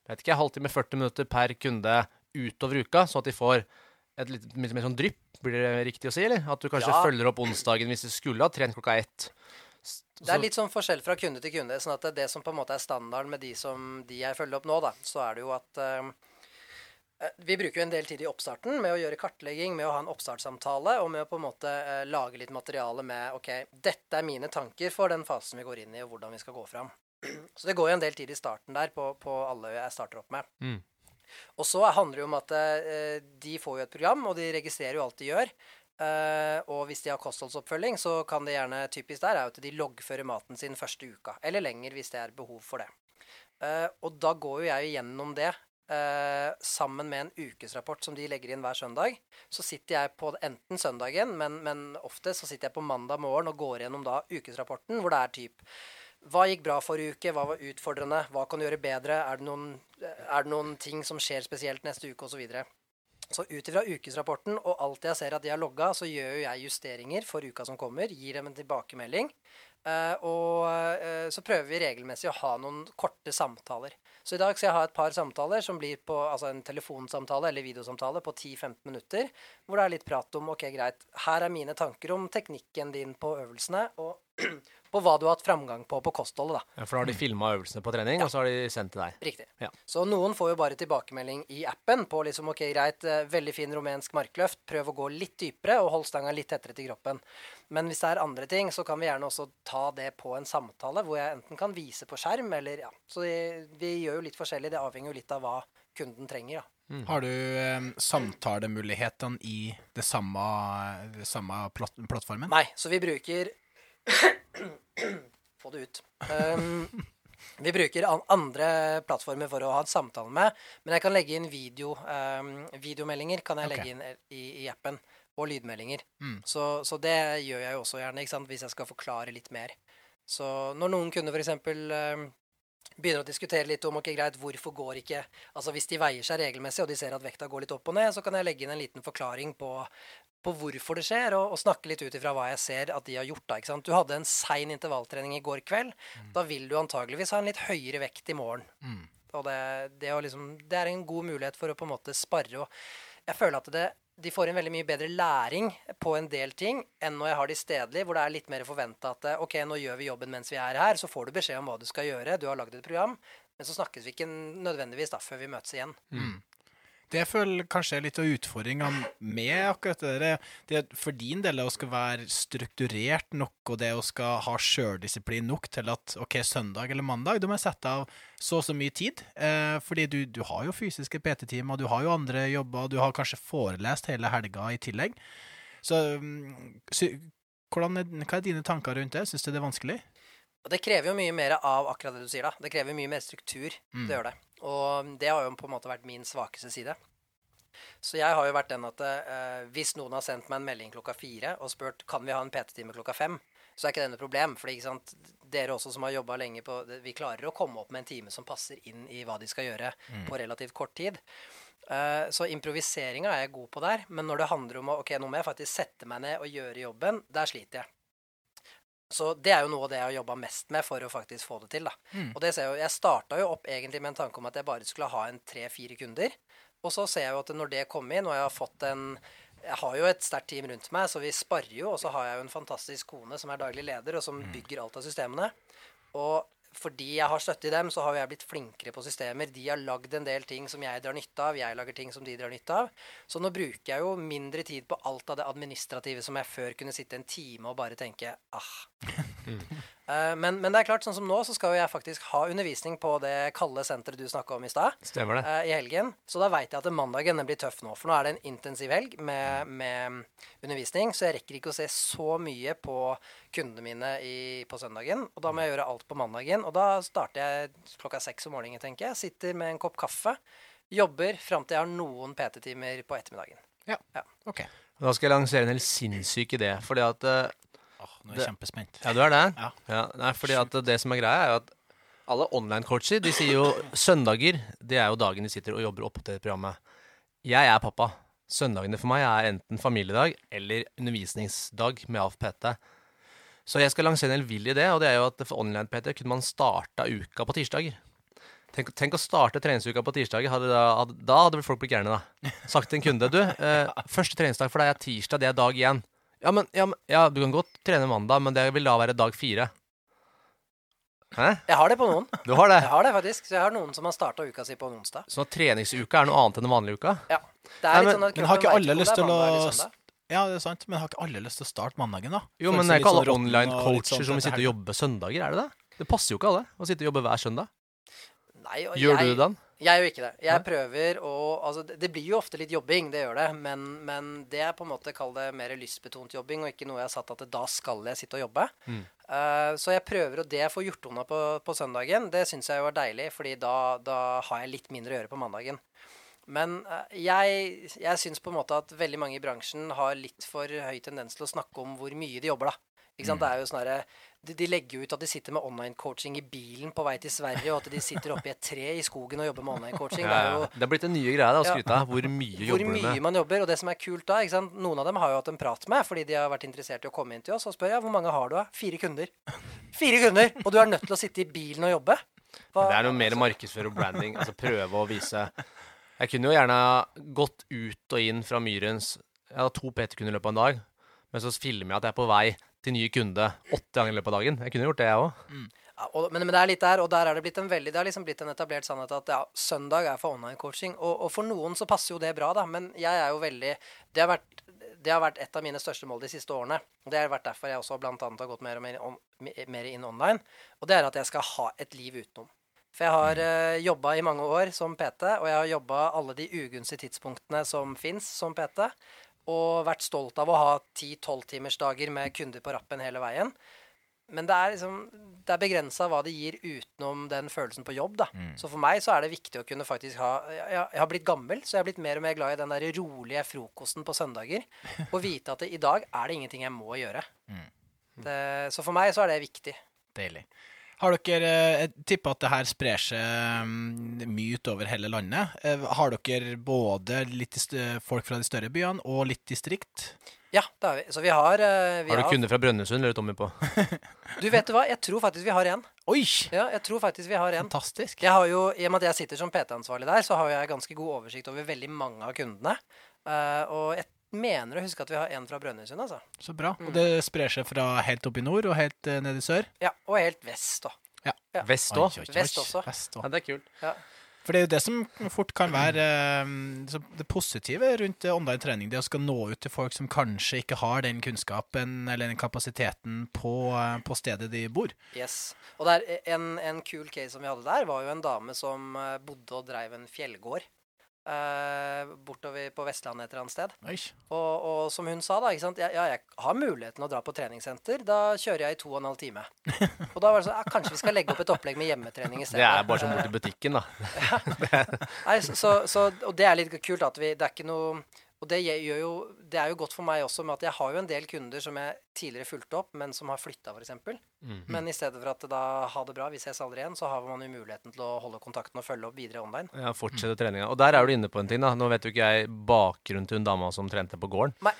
vet ikke, halvtime, 40 minutter per kunde utover uka, så at de får et litt, litt mer sånn drypp, blir det riktig å si? eller? At du kanskje ja. følger opp onsdagen hvis du skulle ha trent klokka ett. Så. Det er litt sånn forskjell fra kunde til kunde. sånn at det som på en måte er standarden med de som de jeg følger opp nå, da, så er det jo at uh, vi bruker jo en del tid i oppstarten med å gjøre kartlegging, med å ha en oppstartssamtale og med å på en måte uh, lage litt materiale med OK, dette er mine tanker for den fasen vi går inn i, og hvordan vi skal gå fram. Så det går jo en del tid i starten der på, på alle jeg starter opp med. Mm. Og så handler det jo om at eh, de får jo et program, og de registrerer jo alt de gjør. Uh, og hvis de har kostholdsoppfølging, så kan det gjerne typisk der er at de loggfører maten sin første uka. Eller lenger hvis det er behov for det. Uh, og da går jo jeg gjennom det uh, sammen med en ukesrapport som de legger inn hver søndag. Så sitter jeg på enten søndagen, men, men ofte så sitter jeg på mandag morgen og går gjennom da ukesrapporten, hvor det er typ hva gikk bra forrige uke? Hva var utfordrende? Hva kan du gjøre bedre? Er det noen, er det noen ting som skjer spesielt neste uke, osv.? Så, videre. så ut ifra ukesrapporten og alt jeg ser at de har logga, så gjør jeg justeringer for uka som kommer. Gir dem en tilbakemelding. Uh, og uh, så prøver vi regelmessig å ha noen korte samtaler. Så i dag skal jeg ha et par samtaler som blir på altså en telefonsamtale eller videosamtale på 10-15 minutter. Hvor det er litt prat om ok, greit, her er mine tanker om teknikken din på øvelsene. Og [clears throat] på hva du har hatt framgang på på kostholdet. da. Ja, For da har de filma øvelsene på trening, ja. og så har de sendt til deg? Riktig. Ja. Så noen får jo bare tilbakemelding i appen på liksom OK, greit, eh, veldig fin rumensk markløft, prøv å gå litt dypere og hold stanga litt tettere til kroppen. Men hvis det er andre ting, så kan vi gjerne også ta det på en samtale, hvor jeg enten kan vise på skjerm, eller ja. Så vi, vi gjør jo litt forskjellig. Det avhenger jo litt av hva kunden trenger. da. Mm. Har du eh, samtalemulighetene i det samme, det samme plattformen? Nei, så vi bruker [coughs] Få det ut. Um, vi bruker andre plattformer for å ha en samtale med, men jeg kan legge inn video, um, videomeldinger kan jeg okay. legge inn i, i, appen, og lydmeldinger. Mm. Så, så, det gjør jeg jo også gjerne, hvis jeg skal forklare litt mer. Så når noen kunder f.eks. Um, begynner å diskutere litt om ok, greit, hvorfor går ikke Altså Hvis de veier seg regelmessig og de ser at vekta går litt opp og ned, så kan jeg legge inn en liten forklaring på på hvorfor det skjer, og, og snakke litt ut ifra hva jeg ser at de har gjort. da, ikke sant? Du hadde en sein intervalltrening i går kveld. Mm. Da vil du antageligvis ha en litt høyere vekt i morgen. Mm. Og det, det, liksom, det, er en god mulighet for å på en måte spare. og Jeg føler at det, de får en veldig mye bedre læring på en del ting enn når jeg har de stedlig, hvor det er litt mer forventa at ok, nå gjør vi jobben mens vi er her, så får du beskjed om hva du skal gjøre, du har lagd et program, men så snakkes vi ikke nødvendigvis da før vi møtes igjen. Mm. Det føler kanskje litt av utfordringa med akkurat det der. Det for din del å skal være strukturert nok, og det å skal ha sjøldisiplin nok til at OK, søndag eller mandag, du må sette av så og så mye tid. Eh, fordi du, du, har jo fysiske PT-timer, du har jo andre jobber, du har kanskje forelest hele helga i tillegg. Så, mm, så hvordan, hva er dine tanker rundt det? Syns du det er vanskelig? Og det krever jo mye mer av akkurat det du sier, da. Det krever mye mer struktur. Mm. Det gjør det. Og det har jo på en måte vært min svakeste side. Så jeg har jo vært den at eh, hvis noen har sendt meg en melding klokka fire og spurt kan vi ha en PT-time klokka fem, så er ikke det noe problem. For dere også som har jobba lenge på Vi klarer å komme opp med en time som passer inn i hva de skal gjøre på relativt kort tid. Eh, så improviseringa er jeg god på der. Men når det handler om å ok, nå må jeg faktisk sette meg ned og gjøre jobben, der sliter jeg. Så det er jo noe av det jeg har jobba mest med for å faktisk få det til. da. Og det ser jeg jo, jeg starta jo opp egentlig med en tanke om at jeg bare skulle ha en tre-fire kunder. Og så ser jeg jo at når det kom inn, og jeg har fått en Jeg har jo et sterkt team rundt meg, så vi sparer jo. Og så har jeg jo en fantastisk kone som er daglig leder, og som bygger alt av systemene. Og fordi jeg har støtte i dem, så har jeg blitt flinkere på systemer. De har lagd en del ting som jeg drar nytte av. Jeg lager ting som de drar nytte av. Så nå bruker jeg jo mindre tid på alt av det administrative som jeg før kunne sitte en time og bare tenke ah. Eh, men, men det er klart, sånn som nå, så skal jo jeg faktisk ha undervisning på det kalde senteret du snakka om i stad. Stemmer det. eh, I helgen. Så da veit jeg at mandagen blir tøff nå. For nå er det en intensiv helg med, med undervisning. Så jeg rekker ikke å se så mye på kundene mine i, på søndagen. Og da må jeg gjøre alt på mandagen. Og da starter jeg klokka seks om morgenen, tenker jeg. Sitter med en kopp kaffe. Jobber fram til jeg har noen PT-timer på ettermiddagen. Ja. Ja. OK. Da skal jeg lansere en helt sinnssyk idé. Fordi at eh, Åh, nå er jeg kjempespent. Ja, du er det? Ja. nei, fordi at det som er greia, er jo at alle online-coacher de sier jo søndager det er jo dagen de sitter og jobber opp til programmet. Jeg er pappa. Søndagene for meg er enten familiedag eller undervisningsdag med AFPT. Så jeg skal lansere en helt vill idé, og det er jo at for online-PT kunne man starta uka på tirsdager. Tenk, tenk å starte treningsuka på tirsdager. Hadde da, hadde, da hadde vel folk blitt gærne, da. Sagt til en kunde du, [laughs] eh, første treningsdag for deg er tirsdag, det er dag én. Ja, men, ja, men ja, du kan godt trene mandag, men det vil da være dag fire. Hæ? Jeg har det på noen. Du har det? Jeg har det faktisk. Så jeg har noen som har starta uka si på en onsdag. Så treningsuka er noe annet enn den vanlige uka? Ja. Det Nei, litt men- sånn at Men har ikke alle lyst til å. Ja, det er sant, men har ikke alle lyst til å starte mandagen, da? Jo, men det er ikke alle sånn litt online-coacher sånn som sitter og jobber søndager, er det det? Det passer jo ikke alle å sitte og jobbe hver søndag. Nei, og Gjør jeg, du det, Dan? Jeg gjør ikke det. Jeg Nei? prøver å Altså, det, det blir jo ofte litt jobbing, det gjør det. Men, men det er på en måte, kall det mer lystbetont jobbing, og ikke noe jeg har satt at da skal jeg sitte og jobbe. Mm. Uh, så jeg prøver, og det jeg får gjort unna på, på søndagen, det syns jeg jo er deilig, fordi da, da har jeg litt mindre å gjøre på mandagen. Men eh, jeg, jeg syns på en måte at veldig mange i bransjen har litt for høy tendens til å snakke om hvor mye de jobber, da. Ikke sant? Det er jo sånn de, de legger jo ut at de sitter med online-coaching i bilen på vei til Sverige, og at de sitter oppi et tre i skogen og jobber med online-coaching. Det ja. Det er blitt en nye greie å skryte av. Hvor mye hvor jobber du med? Hvor mye man jobber. Og det som er kult da ikke sant? Noen av dem har jo hatt en prat med fordi de har vært interessert i å komme inn til oss. Og spør ja, hvor mange har du da? Fire kunder. Fire kunder! Og du er nødt til å sitte i bilen og jobbe? Hva- Det er noe mer markedsføre og branding. Altså prøve å vise Jeg kunne jo gjerne gått ut og inn fra Myrens Jeg hadde to PT-kunder i løpet av en dag, men så filmer jeg at jeg er på vei til ny kunde åtte ganger i løpet av dagen. Jeg kunne gjort det, jeg òg. Ja, men, men det er litt der, og der er det blitt en veldig Det har liksom blitt en etablert sannhet at ja, søndag er for online-coaching. Og, og for noen så passer jo det bra, da. Men jeg er jo veldig Det har vært, det har vært et av mine største mål de siste årene. Det har vært derfor jeg også blant annet har gått mer og mer, on, mer inn online. Og det er at jeg skal ha et liv utenom. For jeg har uh, jobba i mange år som PT, og jeg har jobba alle de ugunstige tidspunktene som fins som PT. Og vært stolt av å ha 10-12-timersdager med kunder på rappen hele veien. Men det er liksom Det er begrensa hva det gir utenom den følelsen på jobb, da. Så for meg så er det viktig å kunne faktisk ha Jeg, jeg har blitt gammel, så jeg har blitt mer og mer glad i den der rolige frokosten på søndager. [laughs] Og vite at det, i dag er det ingenting jeg må gjøre. Det, så for meg så er det viktig. Deilig. Har dere eh, Jeg tipper at det her sprer seg mm, mye utover hele landet. Eh, Har dere både litt folk fra de større byene og litt distrikt? Ja, det har vi. Så vi har, eh, vi Har du kunder fra Brønnøysund, lurer Tommy på? [laughs] Du vet du hva, jeg tror faktisk vi har en. Oi! Ja, jeg tror faktisk vi har en. Fantastisk. Jeg har jo, I og med at jeg sitter som PT-ansvarlig der, så har jeg ganske god oversikt over veldig mange av kundene. Uh, og jeg mener å huske at vi har en fra Brønnøysund, altså. Så bra. Mm. Og det sprer seg fra helt opp i nord og helt uh, ned i sør? Ja, Og helt vest, òg. Ja. Vest òg? Vest også. Vest også. Ja, det er kult. Ja. For det er jo det som fort kan være eh, det positive rundt eh, online trening. Det å skal nå ut til folk som kanskje ikke har den kunnskapen eller den kapasiteten på, på stedet de bor. Yes. Og der, en, en kul case som vi hadde der, var jo en dame som bodde og dreiv en fjellgård. Eh, bortover på Vestlandet et eller annet sted. Og, og som hun sa, da, ikke sant? Ja, ja, jeg har muligheten å dra på treningssenter. Da kjører jeg i to og en halv time. [laughs] Og da var det sånn ja, Kanskje vi skal legge opp et opplegg med hjemmetrening i stedet. Det er bare som bort i butikken, da. [laughs] Nei, så, så, så, og det er litt kult at vi Det er ikke noe Og det jo Det er jo godt for meg også med at jeg har jo en del kunder som jeg tidligere fulgte opp, men som har flytta, f.eks. Mm. Men i stedet for at da ha det bra, vi ses aldri igjen, så har man jo muligheten til å holde kontakten og følge opp videre online. Ja, fortsette treninga. Og der er du inne på en ting, da. Nå vet jo ikke jeg bakgrunnen til hun dama som trente på gården. Nei.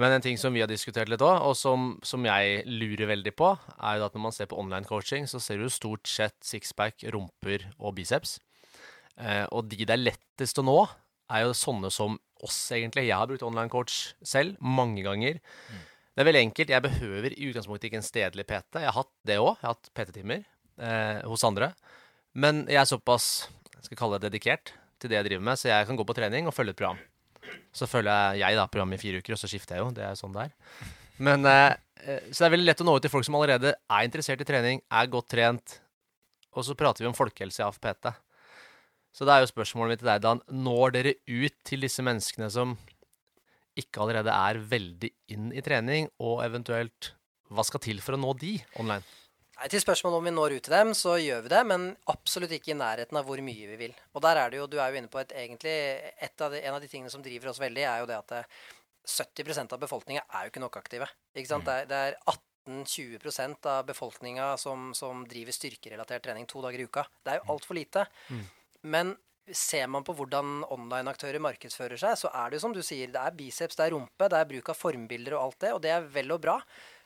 Men en ting som vi har diskutert litt òg, og som, som jeg lurer veldig på, er jo at når man ser på online coaching, så ser du stort sett sixpack, rumper og biceps. Eh, og de det er lettest å nå, er jo sånne som oss, egentlig. Jeg har brukt online coach selv mange ganger. Det er veldig enkelt. Jeg behøver i utgangspunktet ikke en stedlig PT. Jeg har hatt det òg. Jeg har hatt PT-timer eh, hos andre. Men jeg er såpass jeg skal kalle det dedikert til det jeg driver med, så jeg kan gå på trening og følge et program. Så følger jeg da programmet i fire uker, og så skifter jeg jo. Det er jo sånn det er. Men, eh, eh, så det er veldig lett å nå ut til folk som allerede er interessert i trening, er godt trent, og så prater vi om folkehelse i AFPT. Så det er jo spørsmålet mitt til deg, Dan. Når dere ut til disse menneskene som ikke allerede er veldig inn i trening, og eventuelt hva skal til for å nå de online? Nei, Til spørsmålet om vi når ut til dem, så gjør vi det, men absolutt ikke i nærheten av hvor mye vi vil. Og der er det jo, du er jo inne på et egentlig et av de, En av de tingene som driver oss veldig, er jo det at eh, 70% av befolkninga er jo ikke nok aktive. Ikke sant? Det er, det er 18-20% av befolkninga som, som driver styrkerelatert trening to dager i uka. Det er jo altfor lite. Men ser man på hvordan online-aktører markedsfører seg, så er det jo som du sier, det er biceps, det er rumpe, det er bruk av formbilder og alt det, og det er vel og bra.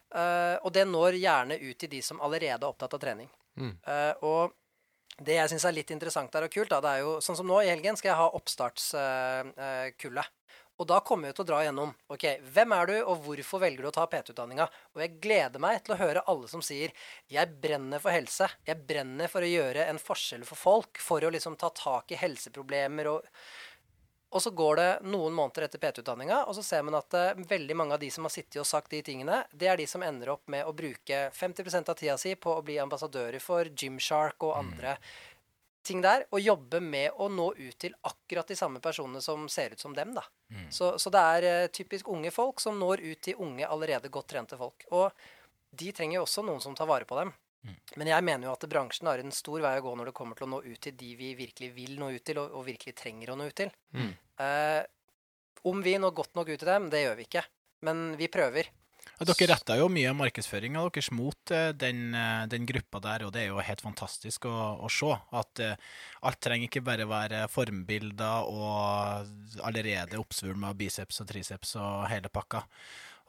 Uh, og det når gjerne ut til de som allerede er opptatt av trening. Mm. Uh, og det jeg syns er litt interessant der og kult, da, det er jo sånn som nå i helgen skal jeg ha oppstartskullet. Og da kommer vi til å dra gjennom ok, hvem er du, og hvorfor velger du å ta PT-utdanninga. Og jeg gleder meg til å høre alle som sier jeg brenner for helse. Jeg brenner for å gjøre en forskjell for folk. For å liksom ta tak i helseproblemer. Og, og så går det noen måneder etter PT-utdanninga, og så ser man at uh, veldig mange av de som har sittet og sagt de tingene, det er de som ender opp med å bruke 50 av tida si på å bli ambassadører for Gymshark og andre ting der, og jobbe med å nå ut til akkurat de samme personene som ser ut som dem. da. Så, så det er eh, typisk unge folk som når ut til unge, allerede godt trente folk. Og de trenger jo også noen som tar vare på dem. Men jeg mener jo at bransjen har en stor vei å gå når det kommer til å nå ut til de vi virkelig vil nå ut til, og, og virkelig trenger å nå ut til. Mm. Eh, om vi når godt nok ut til dem, det gjør vi ikke. Men vi prøver. Ja, dere retta jo mye av markedsføringa deres mot eh, den, eh, den gruppa der, og det er jo helt fantastisk å, å se. At eh, alt trenger ikke bare være formbilder og allerede oppsvulma biceps og triceps og hele pakka.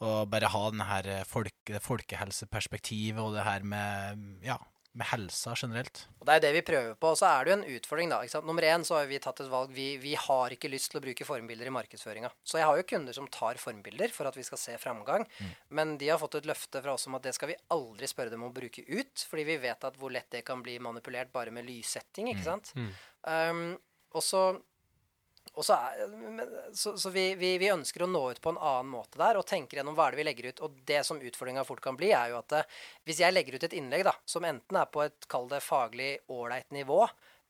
Og bare ha den her folke, folkehelseperspektivet og det her med, ja, med helsa generelt. Og det er det vi prøver på. Og så er det jo en utfordring, da. Ikke sant? Nummer én så har vi tatt et valg. Vi, vi har ikke lyst til å bruke formbilder i markedsføringa. Så jeg har jo kunder som tar formbilder for at vi skal se framgang. Men de har fått et løfte fra oss om at det skal vi aldri spørre dem om å bruke ut. Fordi vi vet at hvor lett det kan bli manipulert bare med lyssetting, ikke sant. Um, og så og så, er, men- så, så vi, vi, vi ønsker å nå ut på en annen måte der og tenker gjennom hva er det vi legger ut. Og det som utfordringa fort kan bli, er jo at eh, hvis jeg legger ut et innlegg da, som enten er på et kall det faglig ålreit nivå,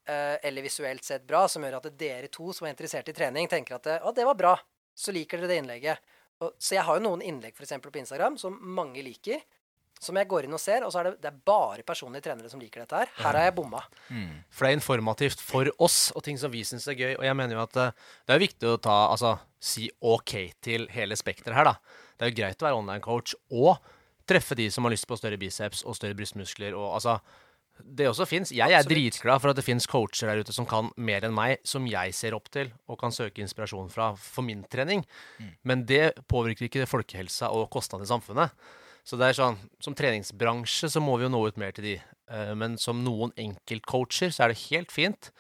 eh, eller visuelt sett bra, som gjør at dere to som er interessert i trening, tenker at det, å, det var bra, så liker dere det innlegget. Og, så jeg har jo noen innlegg for eksempel, på Instagram som mange liker, som jeg går inn og ser, og så er det, det er bare personlige trenere som liker dette her. Her har jeg bomma. For det er informativt for oss, og ting som vi syns er gøy. Og jeg mener jo at eh, det er viktig å ta, altså, si OK til hele spekteret her, da. Det er jo greit å være online-coach og treffe de som har lyst på større biceps og større brystmuskler og altså det også fins. Jeg er Absolutt. dritglad for at det fins coacher der ute som kan mer enn meg, som jeg ser opp til og kan søke inspirasjon fra for min trening. Men det påvirker ikke folkehelsa og kostnadene i samfunnet. Så det er sånn, Som treningsbransje så må vi jo nå ut mer til de. Eh, Men som noen enkeltcoacher så er det helt fint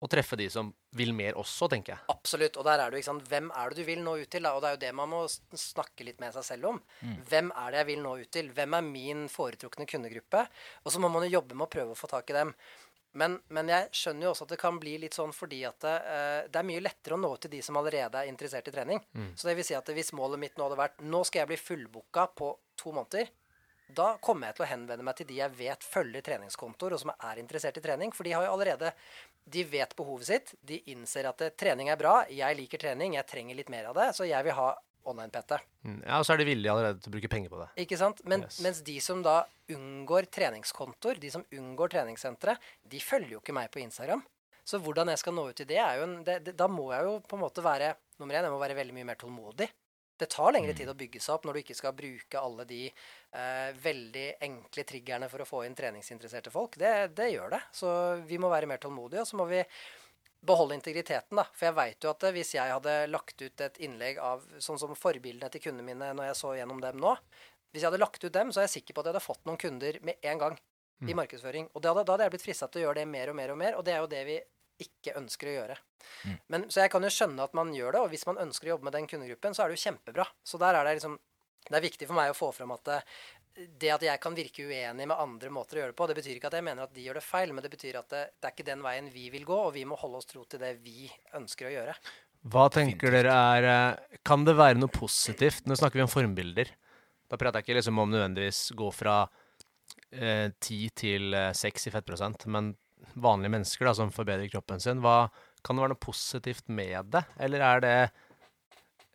å treffe de som vil mer også, tenker jeg. Absolutt. Og der er jo, ikke sant, hvem er det du vil nå ut til? Da? Og det er jo det man må snakke litt med seg selv om. Hvem er det jeg vil nå ut til? Hvem er min foretrukne kundegruppe? Og så må man jo jobbe med å prøve å få tak i dem. Men, men jeg skjønner jo også at det kan bli litt sånn fordi at det, eh, det er mye lettere å nå til de som allerede er interessert i trening. Så det vil si at hvis målet mitt nå hadde vært nå skal jeg bli fullbooka på to måneder, da kommer jeg til å henvende meg til de jeg vet følger treningskontoer, og som er interessert i trening. For de har jo allerede De vet behovet sitt. De innser at det, trening er bra. Jeg liker trening. Jeg trenger litt mer av det. Så jeg vil ha online-PT. Mm. Ja, og så er de villige allerede til å bruke penger på det. Ikke sant? Men, Yes. Mens de som da unngår treningskontoer, de som unngår treningssentre, de følger jo ikke meg på Instagram. Så hvordan jeg skal nå ut til det, er jo en det, det, Da må jeg jo på en måte være Nummer én, jeg må være veldig mye mer tålmodig. Det tar lengre tid å bygge seg opp når du ikke skal bruke alle de eh, veldig enkle triggerne for å få inn treningsinteresserte folk. Det, det gjør det. Så vi må være mer tålmodige, og så må vi beholde integriteten, da. For jeg veit jo at eh, hvis jeg hadde lagt ut et innlegg av sånn som forbildene til kundene mine når jeg så gjennom dem nå Hvis jeg hadde lagt ut dem, så er jeg sikker på at jeg hadde fått noen kunder med en gang i markedsføring. Og det hadde, da hadde jeg blitt frista til å gjøre det mer og mer og mer, og det er jo det vi ikke ønsker å gjøre. Men, så jeg kan jo skjønne at man gjør det, og hvis man ønsker å jobbe med den kundegruppen, så er det jo kjempebra. Så der er det liksom Det er viktig for meg å få fram at det, at jeg kan virke uenig med andre måter å gjøre det på, det betyr ikke at jeg mener at de gjør det feil, men det betyr at det, det er ikke den veien vi vil gå, og vi må holde oss tro til det vi ønsker å gjøre. Hva tenker dere er eh, Kan det være noe positivt? Nå snakker vi om formbilder. Da prater jeg ikke liksom om nødvendigvis gå fra eh, 10 til eh, 6 i fettprosent, men vanlige mennesker da, som forbedrer kroppen sin. Hva, kan det være noe positivt med det, eller er det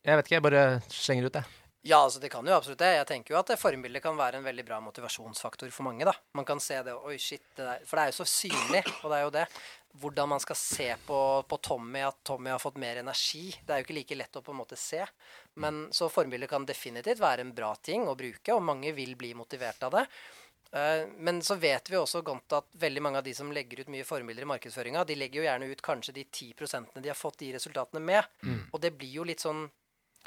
Jeg vet ikke, jeg bare slenger ut det. Ja, altså det kan jo absolutt det. Jeg tenker jo at det forbildet kan være en veldig bra motivasjonsfaktor for mange. da. Man kan se det Oi, shit. Det der. For det er jo så synlig, og det er jo det. Hvordan man skal se på, på Tommy at Tommy har fått mer energi. Det er jo ikke like lett å på en måte se. Men så formbildet kan definitivt være en bra ting å bruke, og mange vil bli motivert av det. Eh, Men så vet vi også godt at veldig mange av de som legger ut mye formbilder i markedsføringa, de legger jo gjerne ut kanskje de 10% de har fått de resultatene med. Og det blir jo litt sånn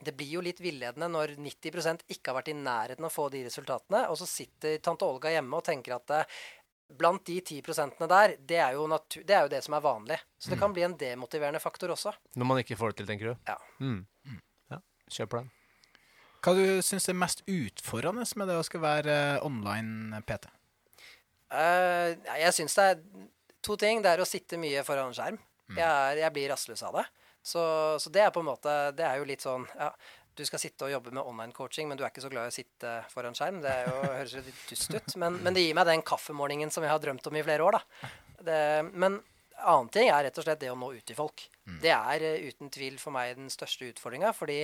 det blir jo litt villedende når 90% ikke har vært i nærheten av å få de resultatene, og så sitter tante Olga hjemme og tenker at eh, blant de 10% der, det er, det er jo det som er vanlig. Så det kan bli en demotiverende faktor også. Når man ikke får det til, tenker du? Ja. Mm. ja. Kjør på den. Hva du syns er mest utfordrende med det å skal være eh, online PT? Uh, jeg syns det er to ting. Det er å sitte mye foran skjerm. Jeg, er, jeg blir rastløs av det. Så, så det er på en måte Det er jo litt sånn ja, Du skal sitte og jobbe med online coaching, men du er ikke så glad i å sitte foran skjerm. Det er jo, [laughs] høres jo litt dust ut. Men, men det gir meg den kaffemorgenen som jeg har drømt om i flere år, da. Det, men annen ting er rett og slett det å nå ut til folk. Det er eh, uten tvil for meg den største utfordringa. Fordi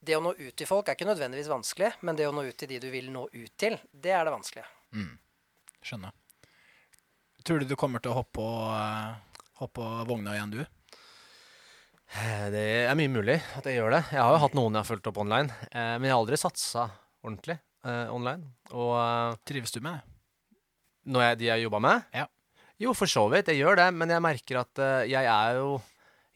det å nå ut til folk er ikke nødvendigvis vanskelig, men det å nå ut til de du vil nå ut til, det er det vanskelige. Skjønner. Tror du du kommer til å hoppe på, eh, hoppe på vogna igjen, du? Eh, Det er mye mulig at jeg gjør det. Jeg har jo hatt noen jeg har fulgt opp online, eh, men jeg har aldri satsa ordentlig eh, online. Og eh, Trives du med det? når jeg, de jeg jobba med Ja. Jo, for så vidt. Jeg gjør det, men jeg merker at eh, jeg er jo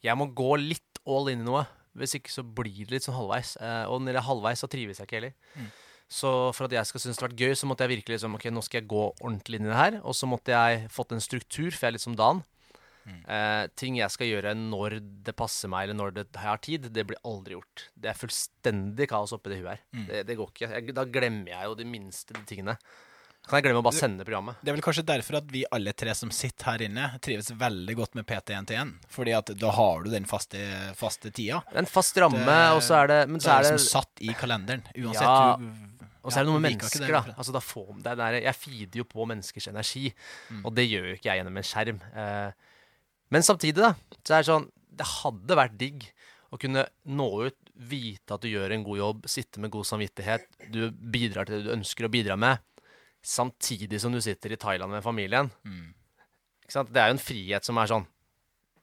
Jeg må gå litt all in i noe. Hvis ikke så blir det litt sånn halvveis. Eh, og når det er halvveis, så trives jeg ikke heller. Så for at jeg skal synes det har vært gøy, så måtte jeg virkelig liksom Ok, nå skal jeg gå ordentlig inn i det her. Og så måtte jeg fått en struktur, for jeg er litt som Dan. Eh, ting jeg skal gjøre når det passer meg, eller når det, jeg har tid, det blir aldri gjort. Det er fullstendig kaos oppi det huet her. Det, det går ikke. Jeg, da glemmer jeg jo de minste tingene. Kan jeg glemme å bare sende programmet? Det er vel kanskje derfor at vi alle tre som sitter her inne, trives veldig godt med PT1-1. Fordi at da har du den faste, faste tida. En fast ramme, Det- og så er det Men Så er er det det som satt i kalenderen. Uansett. Ja, du, Og så er det noe med mennesker, da. Altså, da får, det er der, jeg feeder jo på menneskers energi, Mm. og det gjør jo ikke jeg gjennom en skjerm. Eh, men samtidig, da, så er det sånn Det hadde vært digg å kunne nå ut, vite at du gjør en god jobb, sitte med god samvittighet, du bidrar til det du ønsker å bidra med, samtidig som du sitter i Thailand med familien. Mm. Ikke sant? Det er jo en frihet som er sånn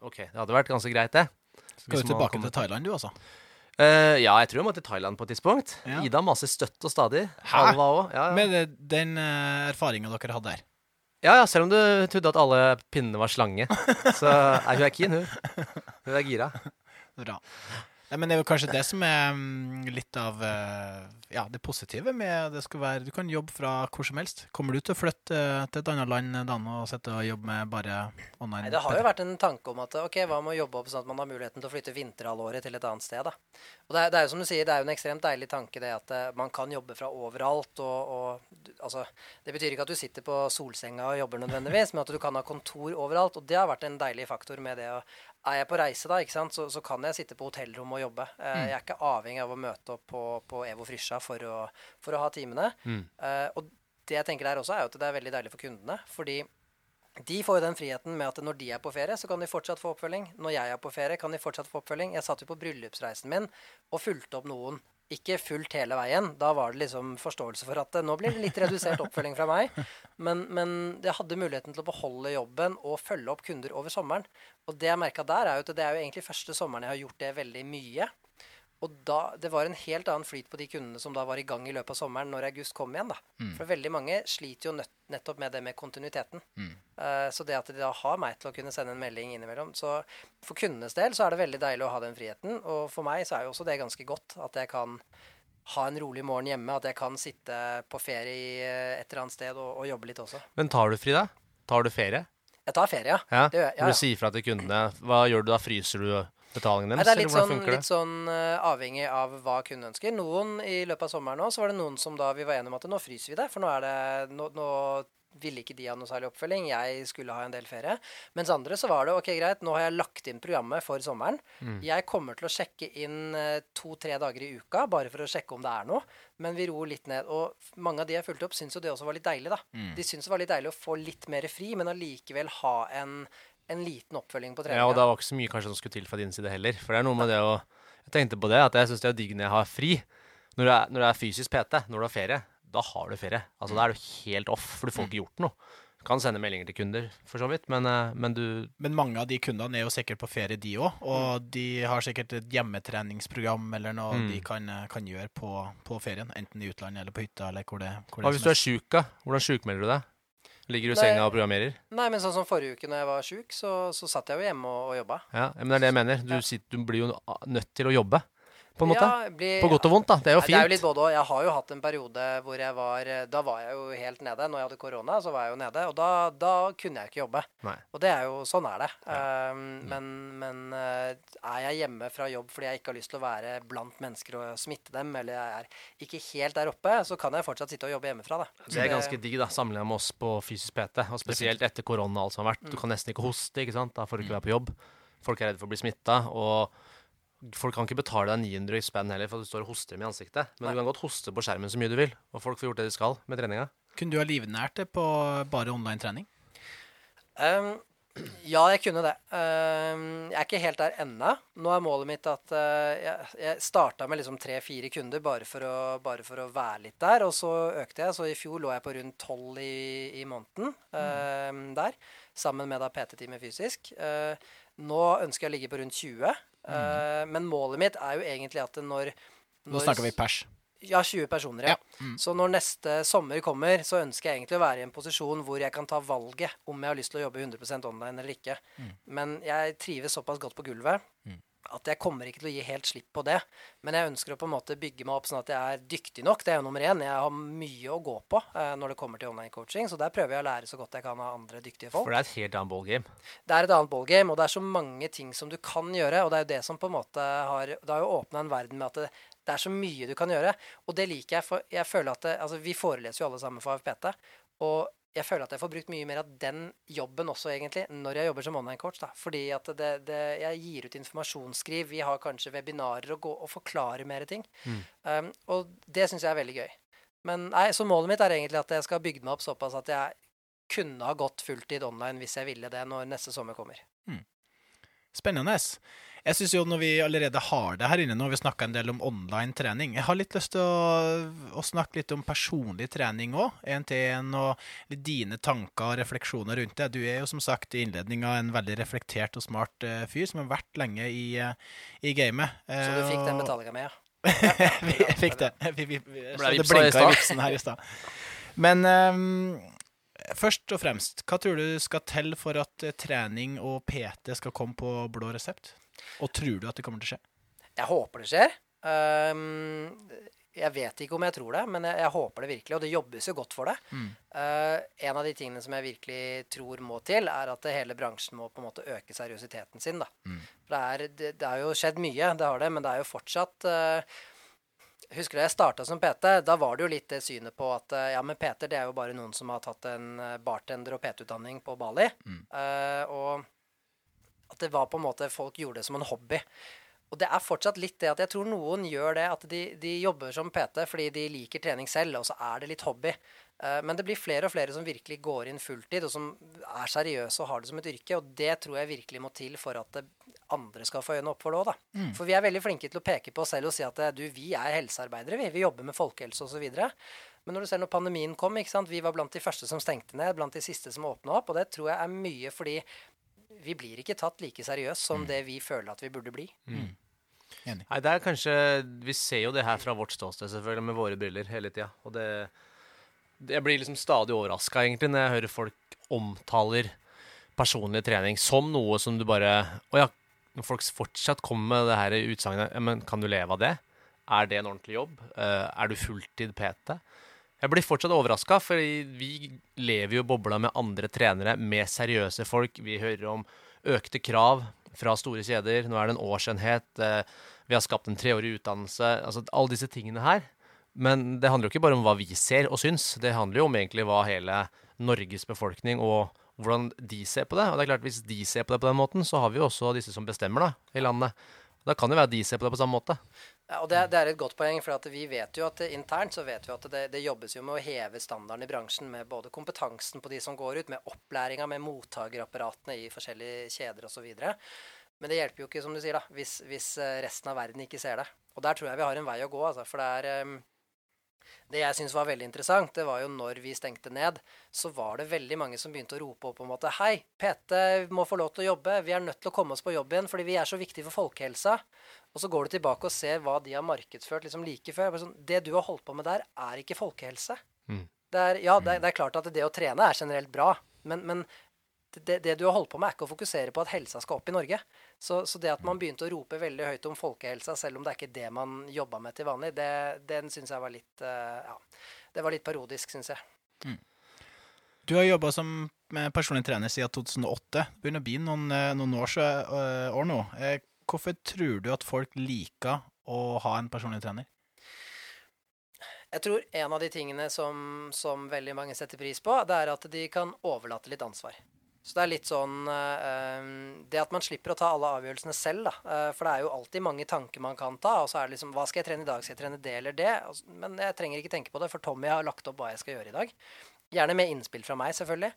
OK, det hadde vært ganske greit, det. Skal du tilbake kommer- til Thailand, du, altså? Uh, ja, jeg tror jeg må til Thailand på et tidspunkt. Ja. Ida maser støtt og stadig. Hæ? Alva. Ja, ja. Med den uh, erfaringa dere hadde der. Ja, ja, selv om du trodde at alle pinnene var slange, så er hun er keen, hun. Hun er gira. Bra. Nei, men det er jo kanskje det som er mm, litt av eh, ja, det positive med det skal være Du kan jobbe fra hvor som helst. Kommer du til å flytte eh, til et annet land Dan, og sitte og jobbe med bare online? Nei, det har jo vært en tanke om at ok, hva med å jobbe opp sånn at man har muligheten til å flytte vinterhalvåret til et annet sted. da. Og det er, det er jo som du sier, det er jo en ekstremt deilig tanke det at eh, man kan jobbe fra overalt. og, og altså, Det betyr ikke at du sitter på solsenga og jobber nødvendigvis, men at du kan ha kontor overalt. Og det har vært en deilig faktor med det. å er jeg på reise, da, ikke sant, så, så kan jeg sitte på hotellrom og jobbe. Eh, Jeg er ikke avhengig av å møte opp på, på Evo Frysja for for å ha timene. Eh, og det jeg tenker der også, er jo at det er veldig deilig for kundene. Fordi de får jo den friheten med at når de er på ferie, så kan de fortsatt få oppfølging. Når jeg er på ferie, kan de fortsatt få oppfølging. Jeg satt jo på bryllupsreisen min og fulgte opp noen. Ikke fullt hele veien. Da var det liksom forståelse for at det, nå blir det litt redusert oppfølging fra meg. Men, men jeg hadde muligheten til å beholde jobben og følge opp kunder over sommeren. Og det jeg merka der, er jo at det er jo egentlig første sommeren jeg har gjort det veldig mye. Og da, det var en helt annen flyt på de kundene som da var i gang i løpet av sommeren når august kom igjen. da. Mm. For veldig mange sliter jo nøtt, nettopp med det med kontinuiteten. Mm. Uh, så det at de da har meg til å kunne sende en melding innimellom Så for kundenes del så er det veldig deilig å ha den friheten. Og for meg så er jo også det ganske godt at jeg kan ha en rolig morgen hjemme. At jeg kan sitte på ferie eh, et eller annet sted og, og jobbe litt også. Men tar du fri, da? Tar du ferie? Jeg tar ferie, ja. Ja. Det gjør jeg. Ja, ja. du sier fra til kundene, hva gjør du da? Fryser du betalingen Nei, deres, det er litt hvordan sånn, litt sånn uh, avhengig av hva kunden ønsker. Noen i løpet av sommeren nå, så var det noen som da vi var enige om at nå fryser vi det. For nå er det Nå, nå ville ikke de ha noe særlig oppfølging. Jeg skulle ha en del ferie. Mens andre så var det ok, greit, nå har jeg lagt inn programmet for sommeren. Mm. Jeg kommer til å sjekke inn eh, to-tre dager i uka bare for å sjekke om det er noe. Men vi roer litt ned. Og mange av de jeg fulgte opp, syntes jo det også var litt deilig, da. Mm. De syntes det var litt deilig å få litt mer fri, men allikevel ha en, en liten oppfølging på Ja, og det var ikke så mye kanskje som skulle til fra din side heller. For det er noe med det å Jeg tenkte på det, at jeg syns det er digg når jeg har fri. Når du er, når du er fysisk PT, når du har ferie, da har du ferie. Altså Da er du helt off, for du får ikke gjort noe. Du kan sende meldinger til kunder, for så vidt, men, eh, men du Men mange av de kundene er jo sikkert på ferie, de òg. Og de har sikkert et hjemmetreningsprogram eller noe Mm. de kan, kan gjøre på, på ferien. Enten i utlandet eller på hytta eller hvor det, hvor Hva det hvis du er sjuk, da? Hvordan sjukmelder du deg? Ligger du i senga og programmerer? Nei, men sånn som forrige uke når jeg var sjuk, så, så satt jeg jo hjemme og, og jobba. Ja, men det er det jeg mener. Du, sitter, du blir jo nødt til å jobbe, på en måte. Ja, bli, På godt og vondt, da. Det er jo fint. Det er jo litt både og. Jeg har jo hatt en periode hvor jeg var Da var jeg jo helt nede. Når jeg hadde korona, så var jeg jo nede. Og da, da kunne jeg ikke jobbe. Nei. Og det er jo Sånn er det. Um, men men uh, er jeg hjemme fra jobb fordi jeg ikke har lyst til å være blant mennesker og smitte dem, eller jeg er ikke helt der oppe, så kan jeg fortsatt sitte og jobbe hjemmefra, da. Så Det er ganske digg, da, sammenlignet med oss på fysisk PT. Og spesielt etter korona og alt som har vært. Du kan nesten ikke hoste, ikke sant. Da får du ikke være på jobb. Folk er redde for å bli smitta. Og folk kan ikke betale deg 900 spenn heller for at du står og hoster dem i ansiktet. Men Nei. du kan godt hoste på skjermen så mye du vil, og folk får gjort det de skal med treninga. Kunne du ha livnært det på bare online trening? Um, [clears throat] ja, jeg kunne det. Um, jeg er ikke helt der ennå. Nå er målet mitt at uh, jeg, jeg starta med liksom tre-fire kunder bare for, å, bare for å være litt der. Og så økte jeg. Så i fjor lå jeg på rundt tolv i, i måneden um, der. Sammen med da PT-teamet fysisk. Uh, nå ønsker jeg å ligge på rundt 20. Uh, men målet mitt er jo egentlig at når, Nå snakker vi pers. ja, 20 personer, ja. Ja. Mm. Så når neste sommer kommer, så ønsker jeg egentlig å være i en posisjon hvor jeg kan ta valget om jeg har lyst til å jobbe 100% online eller ikke. Men jeg trives såpass godt på gulvet Mm. At jeg kommer ikke til å gi helt slipp på det. Men jeg ønsker å på en måte bygge meg opp sånn at jeg er dyktig nok. Det er jo nummer én. Jeg har mye å gå på eh, når det kommer til online coaching, så der prøver jeg å lære så godt jeg kan av andre dyktige folk For det er et helt annet ballgame. det er et annet ballgame, og det er så mange ting som du kan gjøre. Og det er jo det som på en måte har Det har jo åpna en verden med at det, det er så mye du kan gjøre. Og det liker jeg, for jeg føler at det, Altså, vi foreleser jo alle sammen for AFPT. Og jeg føler at jeg får brukt mye mer av den jobben også, egentlig, når jeg jobber som online-coach. da. Fordi at det, det, jeg gir ut informasjonsskriv, vi har kanskje webinarer og, gå, og forklarer mer ting. Um, og det syns jeg er veldig gøy. Men nei, så målet mitt er egentlig at jeg skal bygge meg opp såpass at jeg kunne ha gått fulltid online hvis jeg ville det når neste sommer kommer. Spennende. Jeg syns jo når vi allerede har det her inne, nå har vi snakka en del om online trening Jeg har litt lyst til å, å snakke litt om personlig trening òg. Én til én, og dine tanker og refleksjoner rundt det. Du er jo som sagt i innledninga en veldig reflektert og smart uh, fyr som har vært lenge i, uh, i gamet. Så du fikk den Eh, betalinga med, ja? [laughs] vi jeg fikk det. Vi, vi, vi, Ble det blinka i vipsen her i stad. Men um, først og fremst, hva tror du skal til for at trening og PT skal komme på blå resept? Og tror du at det kommer til å skje? Jeg håper det skjer. Um, jeg vet ikke om jeg tror det, men jeg, jeg håper det virkelig. Og det jobbes jo godt for det. Mm. Uh, en av de tingene som jeg virkelig tror må til, er at hele bransjen må på en måte øke seriøsiteten sin. Mm. Det, er, det, det har jo skjedd mye, det har det, men det er jo fortsatt uh, Husker du jeg starta som PT? Da var det jo litt det synet på at uh, ja, men PT det er jo bare noen som har tatt en bartender- og PT-utdanning på Bali. Mm. Og at det var på en måte folk gjorde det som en hobby. Og det er fortsatt litt det at jeg tror noen gjør det, at de, de jobber som PT fordi de liker trening selv, og så er det litt hobby. Eh, Men det blir flere og flere som virkelig går inn fulltid, og som er seriøse og har det som et yrke. Og det tror jeg virkelig må til for at andre skal få øynene opp for det òg, da. For vi er veldig flinke til å peke på oss selv og si at eh, du, vi er helsearbeidere, vi. Vi jobber med folkehelse osv. Men når du ser når pandemien kom, ikke sant? vi var blant de første som stengte ned, blant de siste som åpna opp. Og det tror jeg er mye fordi vi blir ikke tatt like seriøst som det vi føler at vi burde bli. Enig. Nei, det er kanskje Vi ser jo det her fra vårt ståsted, selvfølgelig, med våre briller hele tida. Og det, det Jeg blir liksom stadig overraska, egentlig, når jeg hører folk omtaler personlig trening som noe som du bare Å ja, når folk fortsatt kommer med det her utsagnet ja, Men kan du leve av det? Er det en ordentlig jobb? Eh, er du fulltid PT? Jeg blir fortsatt overraska, for vi lever jo bobla med andre trenere, med seriøse folk. Vi hører om økte krav fra store kjeder. Nå er det en årsenhet. eh, Vi har skapt en treårig utdannelse. Altså alle disse tingene her. Men det handler jo ikke bare om hva vi ser og syns. Det handler jo om egentlig hva hele Norges befolkning og hvordan de ser på det. Og det er klart, hvis de ser på det på den måten, så har vi jo også disse som bestemmer da, i landet. Da kan det være de ser på det på samme måte. Ja, og det, det er et godt poeng, for vi vet jo at internt så vet vi at det, det jobbes jo med å heve standarden i bransjen med både kompetansen på de som går ut, med opplæringa, med mottakerapparatene i forskjellige kjeder osv. Men det hjelper jo ikke, som du sier, da, hvis, hvis eh, resten av verden ikke ser det. Og der tror jeg vi har en vei å gå, altså. For det er eh, Det jeg syns var veldig interessant, det var jo når vi stengte ned, så var det veldig mange som begynte å rope opp om at Hei, PT må få lov til å jobbe. Vi er nødt til å komme oss på jobb igjen fordi vi er så viktige for folkehelsa. Og så går du tilbake og ser hva de har markedsført liksom like før. Sånn, det du har holdt på med der, er ikke folkehelse. Mm. Det er, ja, det, er- det er klart at det å trene er generelt bra, men, men det, det du har holdt på med, er ikke å fokusere på at helsa skal opp i Norge. Så, så det at man begynte å rope veldig høyt om folkehelsa, selv om det er ikke det man jobba med til vanlig, det, den syns jeg var litt eh, Ja, det var litt parodisk, syns jeg. Du har jobba som med personlig trener siden 2008. Det begynner å bli noen, eh, noen år, så, eh, år nå. Eh, Hvorfor tror du at folk liker å ha en personlig trener? Jeg tror en av de tingene som, som veldig mange setter pris på, det er at de kan overlate litt ansvar. Så det er litt sånn eh, Det at man slipper å ta alle avgjørelsene selv, da. Eh, for det er jo alltid mange tanker man kan ta. Og så er det liksom Hva skal jeg trene i dag? Skal jeg trene det eller det? Men jeg trenger ikke tenke på det, for Tommy har lagt opp hva jeg skal gjøre i dag. Gjerne med innspill fra meg, selvfølgelig.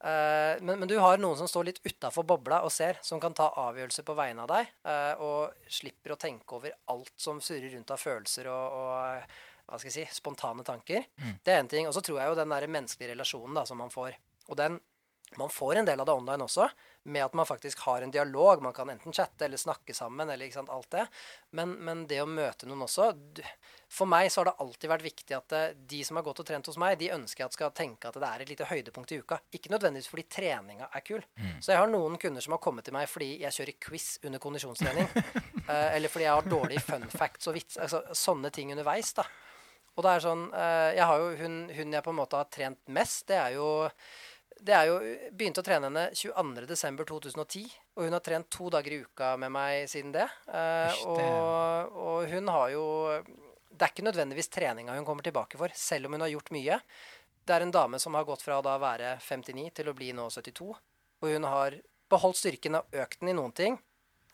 Eh, men, men du har noen som står litt utafor bobla og ser, som kan ta avgjørelser på vegne av deg, eh, og slipper å tenke over alt som surrer rundt av følelser og, og hva skal jeg si, spontane tanker. Det er en ting. Og så tror jeg jo den der menneskelige relasjonen da, som man får. Og den man får en del av det online også, med at man faktisk har en dialog. Man kan enten chatte eller snakke sammen, eller ikke sant, alt det. Men, men det å møte noen også For meg så har det alltid vært viktig at eh, de som har gått og trent hos meg, de ønsker jeg at skal tenke at det er et lite høydepunkt i uka. Ikke nødvendigvis fordi treninga er kul. Så jeg har noen kunder som har kommet til meg fordi jeg kjører quiz under kondisjonstrening. [laughs] eh, eller fordi jeg har dårlige fun facts og vits. Altså sånne ting underveis, da. Og det er sånn eh, Jeg har jo hun, hun jeg på en måte har trent mest, det er jo det er jo Begynte å trene henne 22.12.2010, og hun har trent to dager i uka med meg siden det. Eh, og, og hun har jo Det er ikke nødvendigvis treninga hun kommer tilbake for, selv om hun har gjort mye. Det er en dame som har gått fra å være 59 til å bli nå 72. Og hun har beholdt styrken og økt den i noen ting.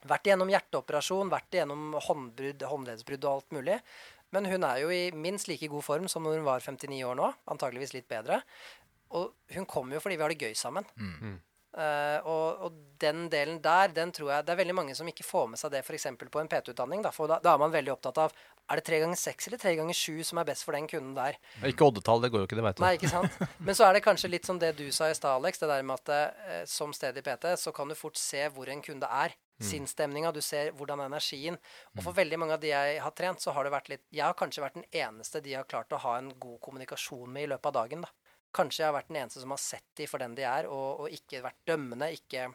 Vært igjennom hjerteoperasjon, vært igjennom håndbrudd, håndleddsbrudd og alt mulig. Men hun er jo i minst like god form som når hun var 59 år nå. Antageligvis litt bedre. Og hun kommer jo fordi vi har det gøy sammen. Eh, og, og den delen der, den tror jeg Det er veldig mange som ikke får med seg det f.eks. på en PT-utdanning. Da, for da, da er man veldig opptatt av er det tre ganger seks eller tre ganger sju som er best for den kunden der. Ikke oddetall, det går jo ikke, det veit du. Nei, ikke sant? Men så er det kanskje litt som det du sa i stad, Alex. Det der med at uh, som sted i PT så kan du fort se hvor en kunde er. Sinnsstemninga. Du ser hvordan energien Og for veldig mange av de jeg har trent, så har det vært litt Jeg har kanskje vært den eneste de har klart å ha en god kommunikasjon med i løpet av dagen. da. Kanskje jeg har vært den eneste som har sett de for den de er, og, og ikke vært dømmende. ikke...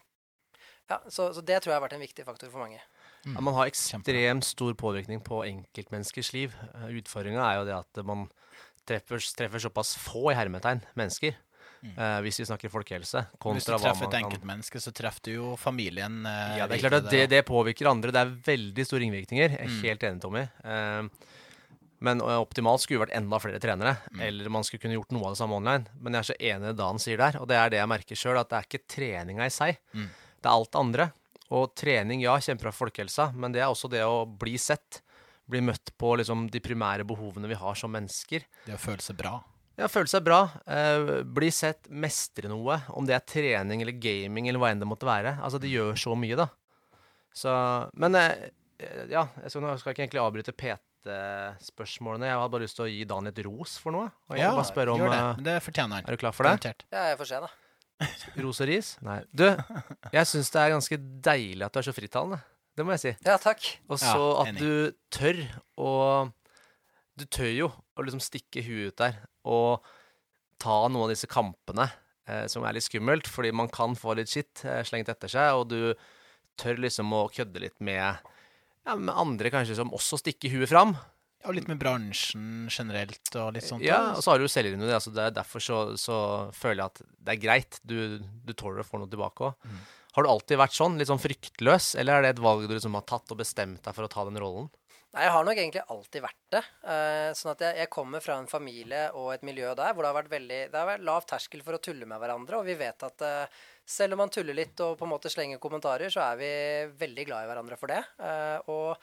Ja, så, så det tror jeg har vært en viktig faktor for mange. Ja, man har ekstremt stor påvirkning på enkeltmenneskers liv. Utfordringa er jo det at man treffer, treffer såpass få i hermetegn mennesker, eh, hvis vi snakker folkehelse, Hvis du treffer man et enkeltmenneske, så treffer du jo familien. Uh, Ja, det er klart at det, det påvirker andre. Det er veldig store ringvirkninger. Jeg er Mm. helt enig, Tommy. Eh, men eh, optimalt skulle vært enda flere trenere, Mm. eller man skulle kunne gjort noe av det samme online. Men jeg er så enig i det Dan sier der, og det er det jeg merker sjøl, at det er ikke treninga i seg. Mm. Det er alt det andre. Og trening, ja, kjemper for folkehelsa, men det er også det å bli sett. Bli møtt på liksom, de primære behovene vi har som mennesker. Det å føle seg bra. Ja, føle seg bra. Eh, bli sett, mestre noe. Om det er trening eller gaming eller hva enn det måtte være. Altså, det gjør så mye, da. Så Men eh, ja, jeg skal, ikke egentlig avbryte PT-spørsmålene. Jeg hadde bare lyst til å gi Dan et ros for noe. Og jeg Ja, bare spørre om gjør det. eh, Men det fortjener han. Er du klar for det? Ja, jeg får se, da. [laughs] Ros og ris? Nei. Du, jeg syns det er ganske deilig at du er så frittalende. Det må jeg si. Ja, takk. Og Ja, så at du tør å Du tør jo å liksom stikke huet ut der og ta noen av disse kampene eh, som er litt skummelt, fordi man kan få litt skitt eh, slengt etter seg, og du tør liksom å kødde litt med, ja, med andre kanskje som også stikker huet fram. Og litt med bransjen generelt og litt sånt. Ja, og så har du jo selvironi. Altså det er derfor så, så føler jeg at det er greit. Du, du tåler å få noe tilbake òg. Mm. Har du alltid vært sånn, litt sånn fryktløs, eller er det et valg du liksom har tatt og bestemt deg for å ta den rollen? Nei, jeg har nok egentlig alltid vært det. Uh, sånn at jeg, jeg kommer fra en familie og et miljø der hvor det har vært veldig Det har vært lav terskel for å tulle med hverandre, og vi vet at eh, selv om man tuller litt og på en måte slenger kommentarer, så er vi veldig glad i hverandre for det. Eh, og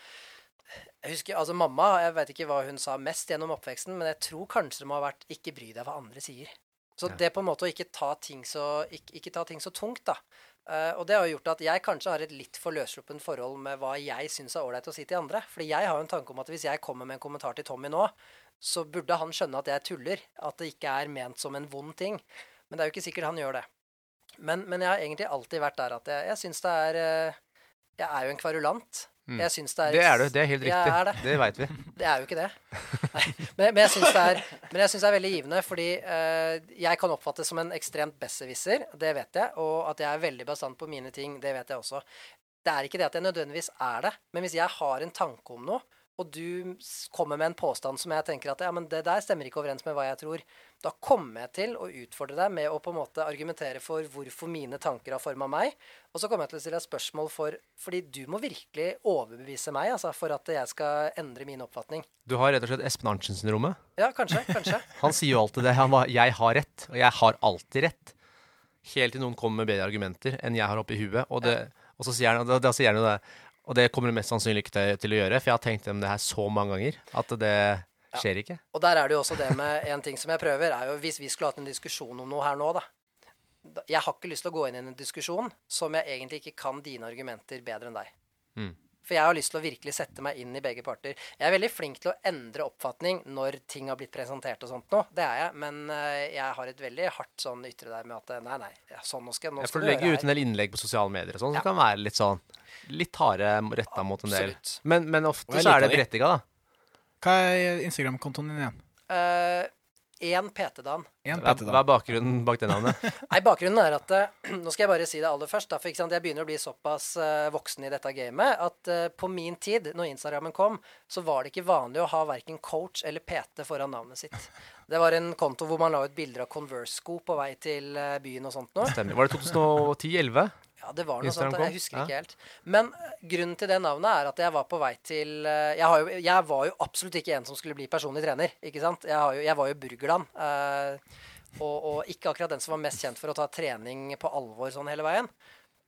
jeg husker, altså Mamma jeg vet ikke hva hun sa mest gjennom oppveksten, men jeg tror kanskje det må ha vært 'ikke bry deg hva andre sier'. Så Ja. det på en måte å ikke ta ting så, ikke, ikke ta ting så tungt, da. Uh, og det har gjort at jeg kanskje har et litt for løssluppent forhold med hva jeg syns er ålreit å si til andre. Fordi jeg har jo en tanke om at hvis jeg kommer med en kommentar til Tommy nå, så burde han skjønne at jeg tuller. At det ikke er ment som en vond ting. Men det er jo ikke sikkert han gjør det. Men, men jeg har egentlig alltid vært der at jeg, jeg syns det er eh, Jeg er jo en kverulant. Mm. Jeg syns det er Det er du. Det er helt riktig. er det. Det veit vi. [laughs] det er jo ikke det. Nei. Men, men jeg syns det, det er veldig givende, fordi uh, jeg kan oppfattes som en ekstremt besserwisser, det vet jeg. Og at jeg er veldig bastant på mine ting, det vet jeg også. Det er ikke det at jeg nødvendigvis er det, men hvis jeg har en tanke om noe, og du kommer med en påstand som jeg tenker at ja, men det der stemmer ikke overens med hva jeg tror, da kommer jeg til å utfordre deg med å på en måte argumentere for hvorfor mine tanker har forma meg. Og så kommer jeg til å stille deg spørsmål for Fordi du må virkelig overbevise meg altså, for at jeg skal endre min oppfatning. Du har rett og slett Espen Arntzen-syndromet. Ja, kanskje. Kanskje. [laughs] Han sier jo alltid det. Han var 'jeg har rett', og 'jeg har alltid rett'. Helt til noen kommer med bedre argumenter enn jeg har oppi huet. Og, det, og så sier han, da, da sier han jo det. Og det kommer du mest sannsynlig ikke til, til å gjøre, for jeg har tenkt om det her så mange ganger at det skjer ikke. Og der er det jo også det med en ting som jeg prøver, er jo hvis vi skulle hatt en diskusjon om noe her nå, da. Jeg har ikke lyst til å gå inn i en diskusjon som jeg egentlig ikke kan dine argumenter bedre enn deg. Mm. For jeg har lyst til å virkelig sette meg inn i begge parter. Jeg er veldig flink til å endre oppfatning når ting har blitt presentert og sånt nå. Det er jeg. Men eh, jeg har et veldig hardt sånn ytre der med at eh, nei, nei, ja, sånn nå skal, nå Ja, skal for du legger ut en del innlegg på sosiale medier og sånn, som Ja. kan være litt sånn litt harde retta mot en del. Men, men ofte så er det de. berettiga, da. Hva er Instagram-kontoen din igjen? Én PT-dan. Hva hva er bakgrunnen bak det navnet? [laughs] Nei, bakgrunnen er at eh, Nå skal jeg bare si det aller først. Da, for ikke sant, Jeg begynner å bli såpass eh, voksen i dette gamet at uh, på min tid, når Instagrammen kom, så var det ikke vanlig å ha verken coach eller PT foran navnet sitt. Det var en konto hvor man la ut bilder av Converse-sko på vei til eh, byen og sånt noe. Stemmer. Var det 2010-2011? Ja, det var noe Instagram sånt. Jeg husker Ja. ikke helt. Men eh, grunnen til det navnet er at jeg var på vei til eh, jeg, har jo, jeg var jo absolutt ikke en som skulle bli personlig trener. ikke sant? Jeg, har jo, jeg var jo Burgerland. eh, og, og ikke akkurat den som var mest kjent for å ta trening på alvor sånn hele veien.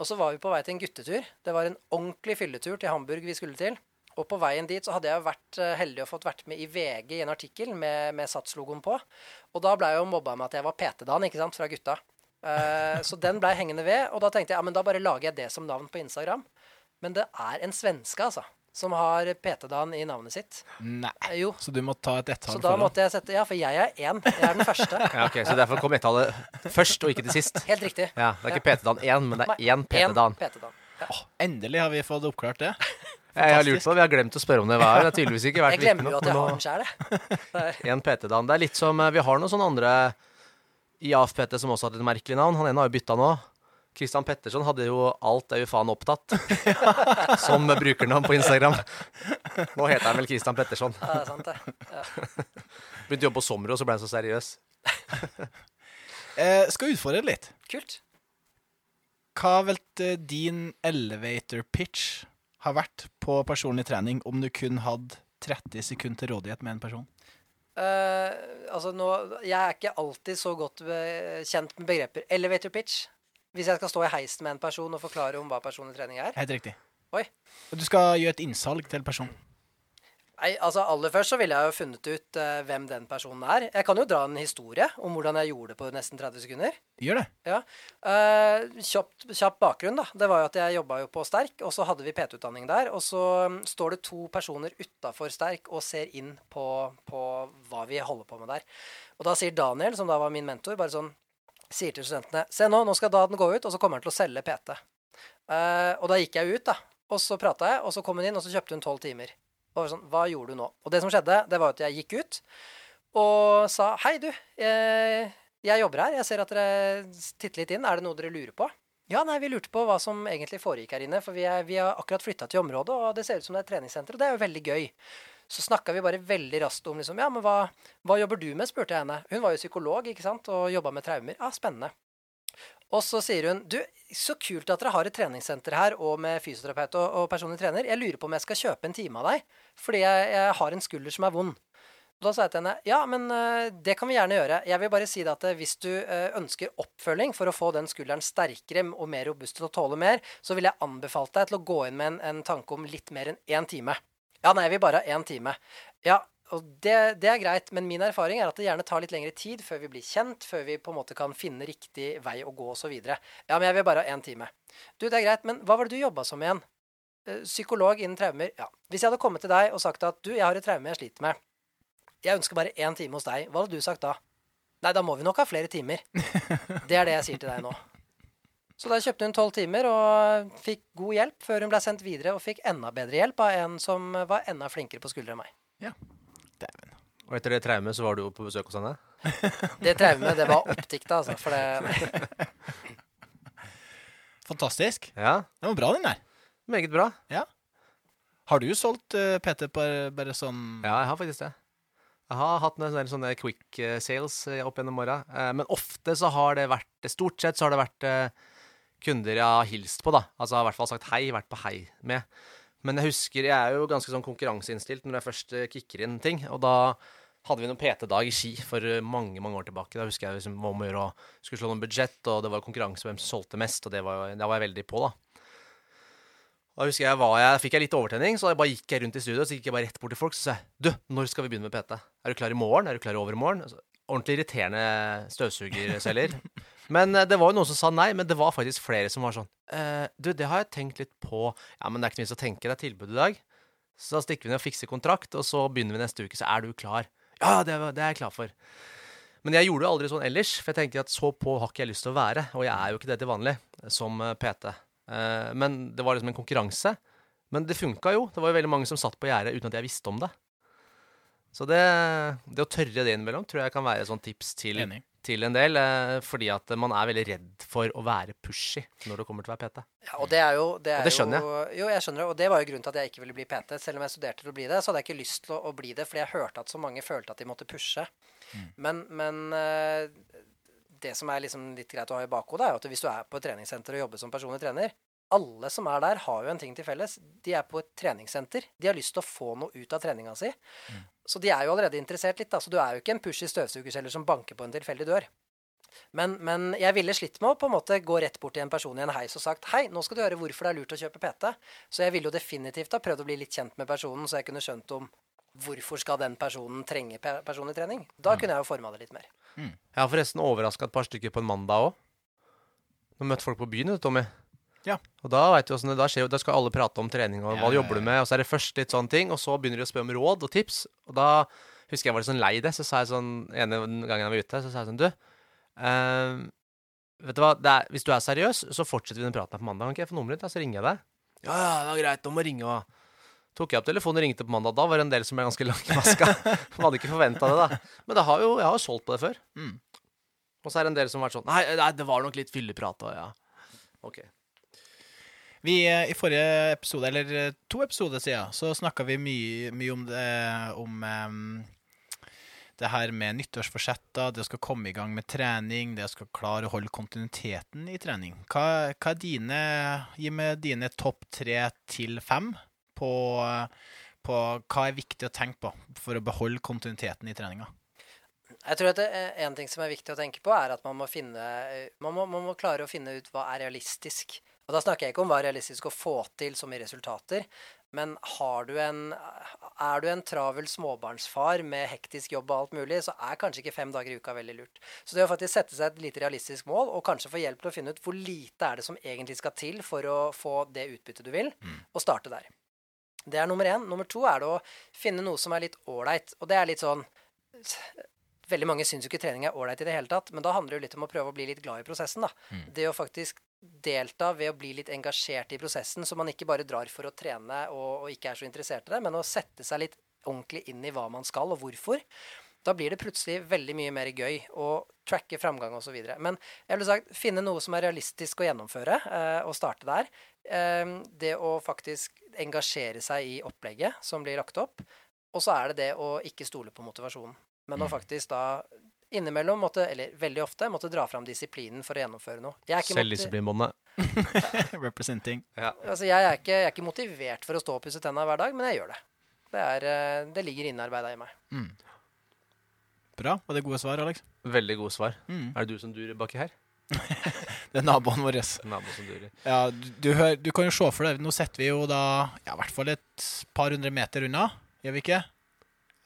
Og så var vi på vei til en guttetur. Det var en ordentlig fylletur til Hamburg vi skulle til. Og på veien dit så hadde jeg vært eh, heldig og fått vært med i VG i en artikkel med, med Sats-logoen på. Og da ble jeg jo mobba med at jeg var PT-Dan ikke sant, fra gutta. Eh, så den blei hengende ved, og da tenkte jeg ja, men da bare lager jeg det som navn på Instagram. Men det er en svenske, altså, som har PT-Dan i navnet sitt. Nei. Eh, jo. Så du må ta et ett-tall Så da foran. måtte jeg sette Ja, for jeg er én. Jeg er den første. [laughs] Ja, ok, Så derfor kom ett-tallet først, og ikke til sist? Helt riktig. Ja, Det er ikke PT-Dan 1, men det er én PT-Dan. Ja. Endelig har vi fått oppklart det. [laughs] Jeg har lurt på, Vi har glemt å spørre om det hver. Det har tydeligvis ikke vært Jeg glemmer jo at jeg har den sjæl, jeg. [laughs] En PT-dan. Det er litt som eh, Vi har noen sånne andre i AFPT som også hadde et merkelig navn. Han ene har jo bytta nå. Christian Petterson hadde jo 'Alt er jo faen opptatt' [laughs] som brukernavn på Instagram. Nå heter han vel Christian Petterson. Ja, det er sant, det. Ja. [laughs] Begynte å jobbe på Somro, så ble han så seriøs. [laughs] Eh, skal utfordre litt. Kult. Hva velte din elevator pitch har vært på personlig trening om du kun hadde 30 sekunder til rådighet med en person? Eh, altså nå, jeg er ikke alltid så godt kjent med begreper. Elevator pitch. Hvis jeg skal stå i heisen med en person og forklare om hva personlig trening er. Helt riktig. Oi. Du skal gjøre et innsalg til en person. Nei, altså Aller først så ville jeg jo funnet ut uh, hvem den personen er. Jeg kan jo dra en historie om hvordan jeg gjorde det på nesten 30 sekunder. Gjør det. Ja. Uh, kjapt, kjapp bakgrunn, da. Det var jo at jeg jobba jo på Sterk, og så hadde vi PT-utdanning der. Og så um, står det to personer utafor Sterk og ser inn på, på hva vi holder på med der. Og da sier Daniel, som da var min mentor, bare sånn Sier til studentene Se nå, nå skal Daden gå ut, og så kommer han til å selge PT. Uh, og da gikk jeg ut, da. Og så prata jeg, og så kom hun inn, og så kjøpte hun tolv timer. Og sånn, Hva gjorde du nå? Og det som skjedde, det var at jeg gikk ut og sa Hei, du. Jeg, jeg jobber her. Jeg ser at dere titter litt inn. Er det noe dere lurer på? Ja, nei, vi lurte på hva som egentlig foregikk her inne. For vi, er, vi har akkurat flytta til området, og det ser ut som det er et treningssenter. Og det er jo veldig gøy. Så snakka vi bare veldig raskt om liksom, ja, men hva, hva jobber du med, spurte jeg henne. Hun var jo psykolog ikke sant, og jobba med traumer. Ja, spennende. Og så sier hun du, så kult at dere har et treningssenter her og med fysioterapeut og, og personlig trener. Jeg lurer på om jeg skal kjøpe en time av deg, fordi jeg, jeg har en skulder som er vond. Og da sa jeg til henne ja, men uh, det kan vi gjerne gjøre. Jeg vil bare si at uh, hvis du uh, ønsker oppfølging for å få den skulderen sterkere og mer robust til å tåle mer, så ville jeg anbefalt deg til å gå inn med en, en tanke om litt mer enn én time. Ja, nei, jeg vil bare ha én time. Ja, og det, det, er greit, men min erfaring er at det gjerne tar litt lengre tid før vi blir kjent, før vi på en måte kan finne riktig vei å gå osv. Ja, men jeg vil bare ha én time. Du, det er greit, men hva var det du jobba som igjen? Psykolog innen traumer? Ja. Hvis jeg hadde kommet til deg og sagt at du, jeg har et traume jeg sliter med. Jeg ønsker bare én time hos deg. Hva hadde du sagt da? Nei, da må vi nok ha flere timer. [laughs] Det er det jeg sier til deg nå. Så da kjøpte hun tolv timer og fikk god hjelp før hun ble sendt videre og fikk enda bedre hjelp av en som var enda flinkere på skuldre enn meg. Ja. Dæven. Og etter det traumet så var du jo på besøk hos henne? [laughs] Det traumet, det var oppdikta, altså. For det [laughs] Fantastisk. Ja, Det var bra, den der. Meget bra. Ja. Har du solgt uh, PT bare, bare sånn Ja, jeg har faktisk det. Jeg har hatt noen sånne, sånne quick eh, sales eh, opp gjennom åra. Eh, men ofte så har det vært Stort sett så har det vært kunder jeg har hilst på, da. Altså i hvert fall sagt hei, vært på hei med. Men jeg husker Jeg er jo ganske sånn konkurranseinnstilt når jeg først kicker inn ting. Og da hadde vi noen PT-dag i Ski for mange mange år tilbake. Da husker jeg liksom om å gjøre å skulle slå noen budsjett, og det var konkurranse om hvem som solgte mest, og det var, det var jeg veldig på, da. Da husker jeg, var jeg, fikk jeg litt overtenning, så jeg bare gikk jeg rundt i studio så gikk jeg bare rett bort til folk så sa jeg, du, når skal vi begynne med PT? Er du klar i morgen? Er du klar i overmorgen? Altså, ordentlig irriterende støvsugerceller. [laughs] Men eh, det var jo noen som sa nei, men det var faktisk flere som var sånn eh, Du, det har jeg tenkt litt på. Ja, men det er ikke noe vits å tenke, det er tilbud i dag. Så da stikker vi ned og fikser kontrakt, og så begynner vi neste uke. Så er du klar? Ja, det, det er jeg klar for. Men jeg gjorde det aldri sånn ellers, for jeg tenkte at så på har ikke jeg lyst til å være. Og jeg er jo ikke det til vanlig som eh, PT. Eh, men det var liksom en konkurranse. Men det funka jo. Det var jo veldig mange som satt på gjerdet uten at jeg visste om det. Så det, det å tørre det innimellom tror jeg kan være et sånt tips til, til en del. eh, Fordi at man er veldig redd for å være pushy når det kommer til å være PT. Ja, og det er jo det, er Og det skjønner jo, Jo, jeg skjønner det. Og det var jo grunnen til at jeg ikke ville bli PT. Selv om jeg studerte til å bli det, så hadde jeg ikke lyst til å, å bli det, fordi jeg hørte at så mange følte at de måtte pushe. Men, men eh, det som er liksom litt greit å ha i bakhodet, er jo at hvis du er på et treningssenter og jobber som personlig trener alle som er der, har jo en ting til felles. De er på et treningssenter. De har lyst til å få noe ut av treninga si. Så de er jo allerede interessert litt. Da. Så du er jo ikke en pushy støvsugerselger som banker på en tilfeldig dør. Men, men jeg ville slitt med å på en måte gå rett bort til en person i en heis og sagt hei, nå skal du høre hvorfor det er lurt å kjøpe PT. Så jeg ville jo definitivt ha prøvd å bli litt kjent med personen, så jeg kunne skjønt om hvorfor skal den personen trenge personlig trening. Da kunne jeg jo forma det litt mer. Jeg har forresten overraska et par stykker på en mandag òg. Nå møtte folk på byen, vet du, Tommy. Ja. Og da, vet du, det, da, skjer, da skal alle prate om trening og hva ja, jobber du med. Og så er det først litt sånne ting, og så begynner de å spørre om råd og tips. Og da husker jeg var litt sånn lei det. Så sa jeg sånn ene gangen jeg var ute, så sa jeg sånn Du, eh, vet du hva, det er, hvis du er seriøs, så fortsetter vi den praten her på mandag. Kan ikke jeg få nummeret ditt, så ringer jeg deg? Ja, ja, det var greit, du må ringe og Tok jeg opp telefonen og ringte på mandag. Da var det en del som ble ganske langt i maska. Man hadde ikke forventa det, da. Men det har jo, jeg har jo solgt på det før. Mm. Og så er det en del som har vært sånn Nei, nei det var nok litt fylleprat og ja. OK. Vi, eh, I forrige episode, eller eh, to episoder siden, så snakka vi mye, mye om det om um, det her med nyttårsforsetter, det å skal komme i gang med trening, det å skal klare å holde kontinuiteten i trening. Hva, hva er dine Gi meg dine topp tre til fem på, på hva er viktig å tenke på for å beholde kontinuiteten i treninga. Jeg tror at det, En ting som er viktig å tenke på, er at man må finne man må, man må klare å finne ut hva er realistisk. Og Da snakker jeg ikke om hva er realistisk å få til som i resultater, Men har du en, er du en travel småbarnsfar med hektisk jobb og alt mulig, så er kanskje ikke fem dager i uka veldig lurt. Så det å faktisk sette seg et lite realistisk mål, og kanskje få hjelp til å finne ut hvor lite er det som egentlig skal til for å få det utbyttet du vil, og starte der. Det er nummer én. Nummer to er det å finne noe som er litt ålreit. Og det er litt sånn Veldig mange syns jo ikke trening er ålreit i det hele tatt, men da handler det jo litt om å prøve å bli litt glad i prosessen, da. Det å faktisk delta ved å bli litt engasjert i prosessen, så man ikke bare drar for å trene og, og ikke er så interessert i det, men å sette seg litt ordentlig inn i hva man skal, og hvorfor. Da blir det plutselig veldig mye mer gøy å tracke framgang osv. Men jeg ville sagt finne noe som er realistisk å gjennomføre, eh, og starte der. Eh, det å faktisk engasjere seg i opplegget som blir lagt opp. Og så er det det å ikke stole på motivasjonen. Men å faktisk da innimellom måtte, eller veldig ofte, måtte dra fram disiplinen for å gjennomføre noe. Er Selvdisiplinbåndet. [laughs] [laughs] Representing. Ja. altså, jeg er ikke, jeg er ikke motivert for å stå og pusse tenna hver dag, men jeg gjør det. Det, er, eh, det ligger innarbeida i meg. Bra. Var det gode svar, Alex? Veldig gode svar. Mm. Er det du som durer baki her? Det er naboen vår. Nabo som durer. Ja, du, du, hør, du kan jo se for deg Nå sitter vi jo da ja, i hvert fall et par hundre meter unna, gjør vi ikke?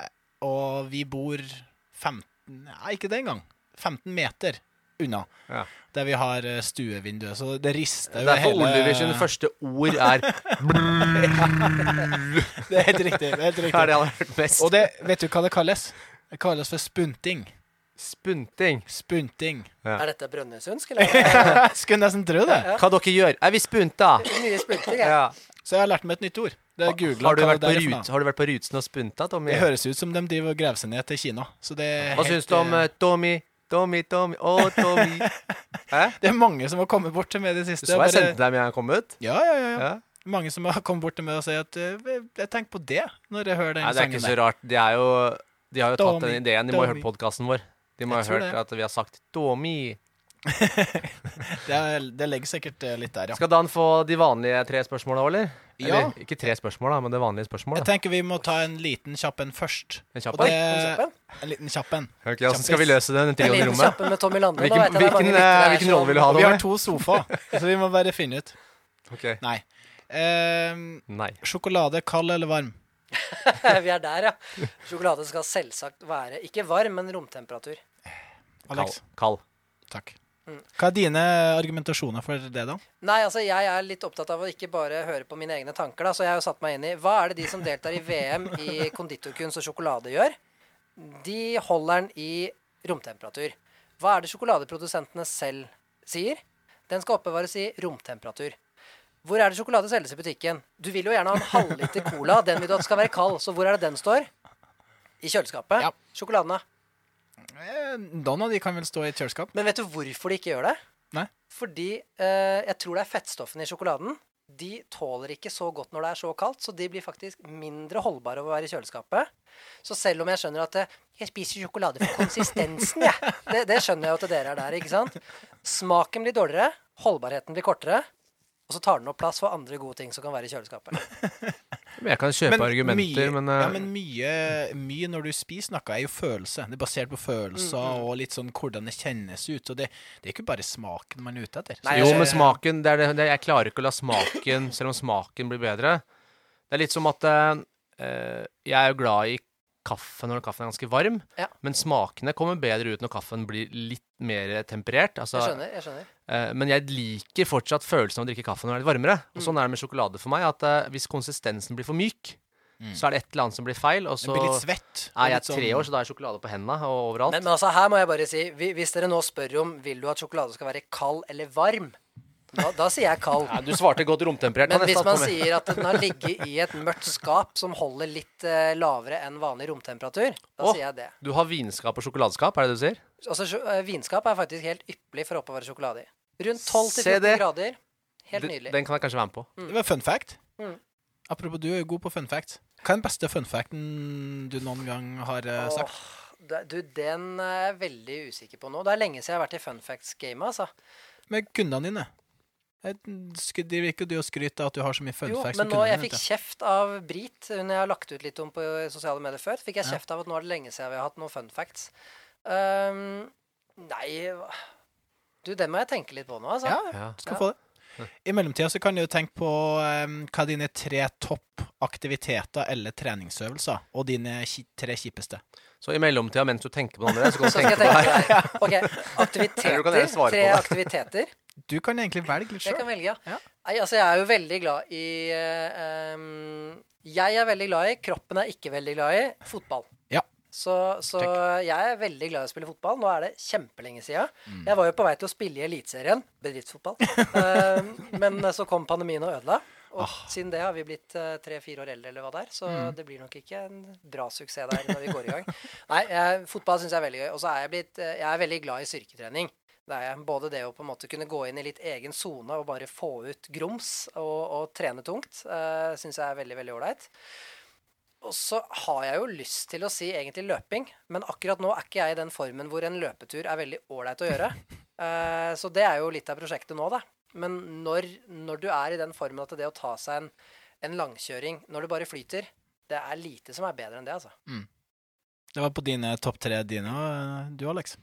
Eh, Og vi bor 15 Nei, ikke det engang. 15 meter unna. Ja. Der vi har eh, stuevinduet. Så det rister jo hele Oliver sine første ord er [laughs] Det er helt riktig. det er helt Hva er det han har hørt mest? Og det, vet du hva det kalles? Det kalles for spunting. Spunting. Spunting. Ja. Er dette brønnøysundsk, eller? [laughs] Skulle nesten tro det. Hva dere gjør? Er vi spunta? Mye spunting, jeg. Ja. Så jeg har lært meg et nytt ord. Det er googlet Har du, vært på det. Rut, har du vært på Rutsen og spunta, Tommy? Det høres ut som de driver og graver seg ned til Kina. Så det er Hva helt, syns du om eh, eh, Tommy? Tommy, Tommy, å, Tommy. [laughs] Hæ? Det er mange som har kommet bort til meg i det Du siste. så jeg bare- sendte deg med jeg kom ut? Ja, ja, ja, ja. Ja. Mange som har kommet bort til meg og sier at eh, jeg tenker på det når jeg hører den Nei, det er ikke så rart. De er jo De har jo tatt den ideen. De må ha hørt Tommy. podkasten vår. De må Jeg ha hørt det. at vi har sagt Tommy. [laughs] Det, det legger sikkert eh, litt der, ja. Skal Dan få de vanlige tre spørsmåla, eller? Ja. Eller ikke tre spørsmål, da, men det vanlige Jeg tenker vi må ta en liten kjapp en først. En kjapp en? det, En liten kjapp en. Ok, Hvordan skal vi løse den En trioen i liten rommet? med Tommy Lande, Hvilken- hvilken, eh, hvilken rolle vil du ha, Da, vi har to sofaer, [laughs] så vi må bare finne ut. Ok. Nei. Uh, Nei. sjokolade kald eller varm? [laughs] Vi er der, ja. Sjokolade skal selvsagt være ikke varm, men romtemperatur. Alex? Kald. Kald. Takk. Mm. Hva er dine argumentasjoner for det, da? Nei, altså jeg er litt opptatt av å ikke bare høre på mine egne tanker, da, så jeg har jo satt meg inn i hva er det de som deltar i VM i konditorkunst og sjokolade gjør? De holder den i romtemperatur. Hva er det sjokoladeprodusentene selv sier? Den skal oppbevares i romtemperatur. Hvor er det sjokolade selges i butikken? Du vil jo gjerne ha en halvliter cola. Den vil du at skal være kald. Så hvor er det den står? I kjøleskapet. Ja. Sjokoladen, da. Eh, Noen av de kan vel stå i et kjøleskap? Men vet du hvorfor de ikke gjør det? Nei. Fordi eh, jeg tror det er fettstoffene i sjokoladen. De tåler ikke så godt når det er så kaldt, så de blir faktisk mindre holdbare av å være i kjøleskapet. Så selv om jeg skjønner at eh, jeg spiser sjokolade for konsistensen, jeg. Det, det skjønner jeg jo at dere er der, ikke sant? Smaken blir dårligere, holdbarheten blir kortere, og så tar den opp plass for andre gode ting som kan være i kjøleskapet. [laughs] Men Jeg kan kjøpe argumenter, mye, men, uh... ja, men mye, mye når du spiser noe, er jo følelse. Det er basert på følelser Mm, og litt sånn hvordan det kjennes ut. Og det, det er ikke bare smaken man er ute etter. Nei, Jo, men smaken det er det, det, Jeg klarer ikke å la smaken Selv om smaken blir bedre. Det er litt som at eh, eh, Jeg er jo glad i kaffe når kaffen er ganske varm, Ja. men smakene kommer bedre ut når kaffen blir litt mer temperert. Altså, Jeg skjønner. jeg skjønner. eh, men jeg liker fortsatt følelsen av å drikke kaffe når det er litt varmere. Og Mm. sånn er det med sjokolade for meg. At eh, hvis konsistensen blir for myk, så er det et eller annet som blir feil. Og det så blir litt svett. er jeg litt sånn- tre år, så da har jeg sjokolade på hendene og overalt. Men, men altså, her må jeg bare si, hvis dere nå spør om vil du at sjokolade skal være kald eller varm, da, da sier jeg kald. ja, du svarte godt romtemperert. Men hvis man sier at den har ligget i et mørkt skap som holder litt eh, lavere enn vanlig romtemperatur, da Å. sier jeg det. Du har vinskap og sjokoladeskap, er det det du sier? Altså, eh, Vinskap er faktisk helt ypperlig for å oppbevare sjokolade i. Rundt 12 til Se 14 det. grader. Helt Den- nydelig. Den kan jeg kanskje være med på. Det var fun fact. Mm. Apropos, du er jo god på fun fact. Hva er den beste fun facten du noen gang har eh, sagt? Åh, det- du, den er jeg veldig usikker på nå. Det er lenge siden jeg har vært i fun facts-gamet, altså. Med kundene dine. Jeg driver ikke du og skryter av at du har så mye fun Jo, facts men nå, jeg fikk kjeft av Brit hun jeg har lagt ut litt om på sosiale medier før. Fikk jeg Ja. kjeft av at nå er det lenge siden vi har hatt noen fun facts. Um, nei Du, det må jeg tenke litt på nå, altså. Ja, Ja. du skal Ja. få det. I mellomtida så kan du jo tenke på um, hva dine tre topp aktiviteter eller treningsøvelser, og dine ki tre kjipeste. Så i mellomtida, mens du tenker på noe annet, så kan du [laughs] tenke på det her. på. Ok, [laughs] Eller du kan aktiviteter. Tre aktiviteter. Du kan egentlig velge litt Jeg kan velge, ja. Ja. Nei, altså, jeg er jo veldig glad i eh, Jeg er veldig glad i, kroppen er ikke veldig glad i, fotball. Ja. Så, så jeg er veldig glad i å spille fotball. Nå er det kjempelenge siden. Mm. Jeg var jo på vei til å spille i Eliteserien, bedriftsfotball. Em, men så kom pandemien og ødela. Og Ah. siden det har vi blitt eh, tre-fire år eldre, eller hva det er. Så Mm. det blir nok ikke en bra suksess der når vi går i gang. Nei, jeg, fotball syns jeg er veldig gøy. Og så er jeg blitt eh, Jeg er veldig glad i styrketrening. Det er. Både det å på en måte kunne gå inn i litt egen sone og bare få ut grums og, og trene tungt, uh, syns jeg er veldig, veldig ålreit. Og så har jeg jo lyst til å si egentlig løping, men akkurat nå er ikke jeg i den formen hvor en løpetur er veldig ålreit å gjøre. Uh, [laughs] så det er jo litt av prosjektet nå, da. Men når, når du er i den formen at det å ta seg en, en langkjøring når det bare flyter, det er lite som er bedre enn det, altså. Det var på dine topp tre dine, og du, Alex.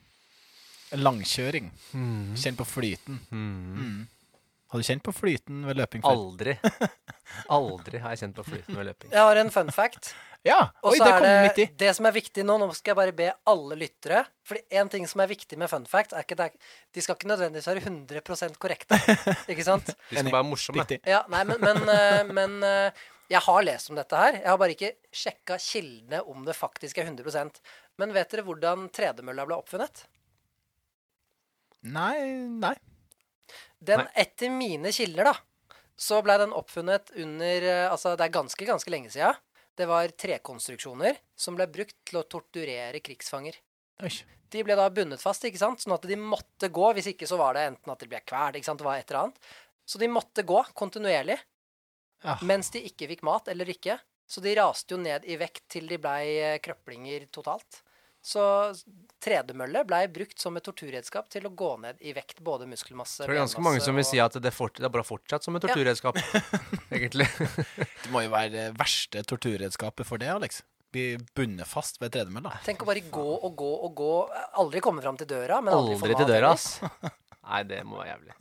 Langkjøring. Mm. Kjenn på flyten. Mm. Mm. Har du kjent på flyten ved løping før? Aldri. [laughs] Aldri har jeg kjent på flyten ved løping. Jeg har en fun fact. Ja! Oi, det kom midt i. det det som er viktig nå Nå skal jeg bare be alle lyttere Fordi en ting som er viktig med fun fact, er ikke det, de skal ikke nødvendigvis være 100% korrekte. Ikke sant? [laughs] De skal være morsomme. Ja, nei, men, men, eh, men eh, jeg har lest om dette her. Jeg har bare ikke sjekka kildene om det faktisk er 100% Men vet dere hvordan tredemølla ble oppfunnet? Nei, nei. Den, Nei. etter mine kilder, da, så ble den oppfunnet under eh, Altså, det er ganske, ganske lenge sia. Det var trekonstruksjoner som ble brukt til å torturere krigsfanger. Oi. De ble da bundet fast, ikke sant? sånn at de måtte gå. Hvis ikke så var det enten at de ble kvalt, ikke sant? det var et eller annet. Så de måtte gå kontinuerlig Ja. mens de ikke fikk mat eller ikke. Så de raste jo ned i vekt til de blei eh, krøplinger totalt. Så tredemølle blei brukt som et torturredskap til å gå ned i vekt, både muskelmasse Jeg tror det er ganske mange som vil si at det, fort, det er bare fortsatt som et Ja. torturredskap. [laughs] Egentlig. Det må jo være det verste torturredskapet for det, Alex. Bli bundet fast ved tredemølla. Tenk å bare gå og gå og gå. Aldri komme fram til døra, men aldri, få Aldri mat til døra, ass. [laughs] Nei, det må være jævlig.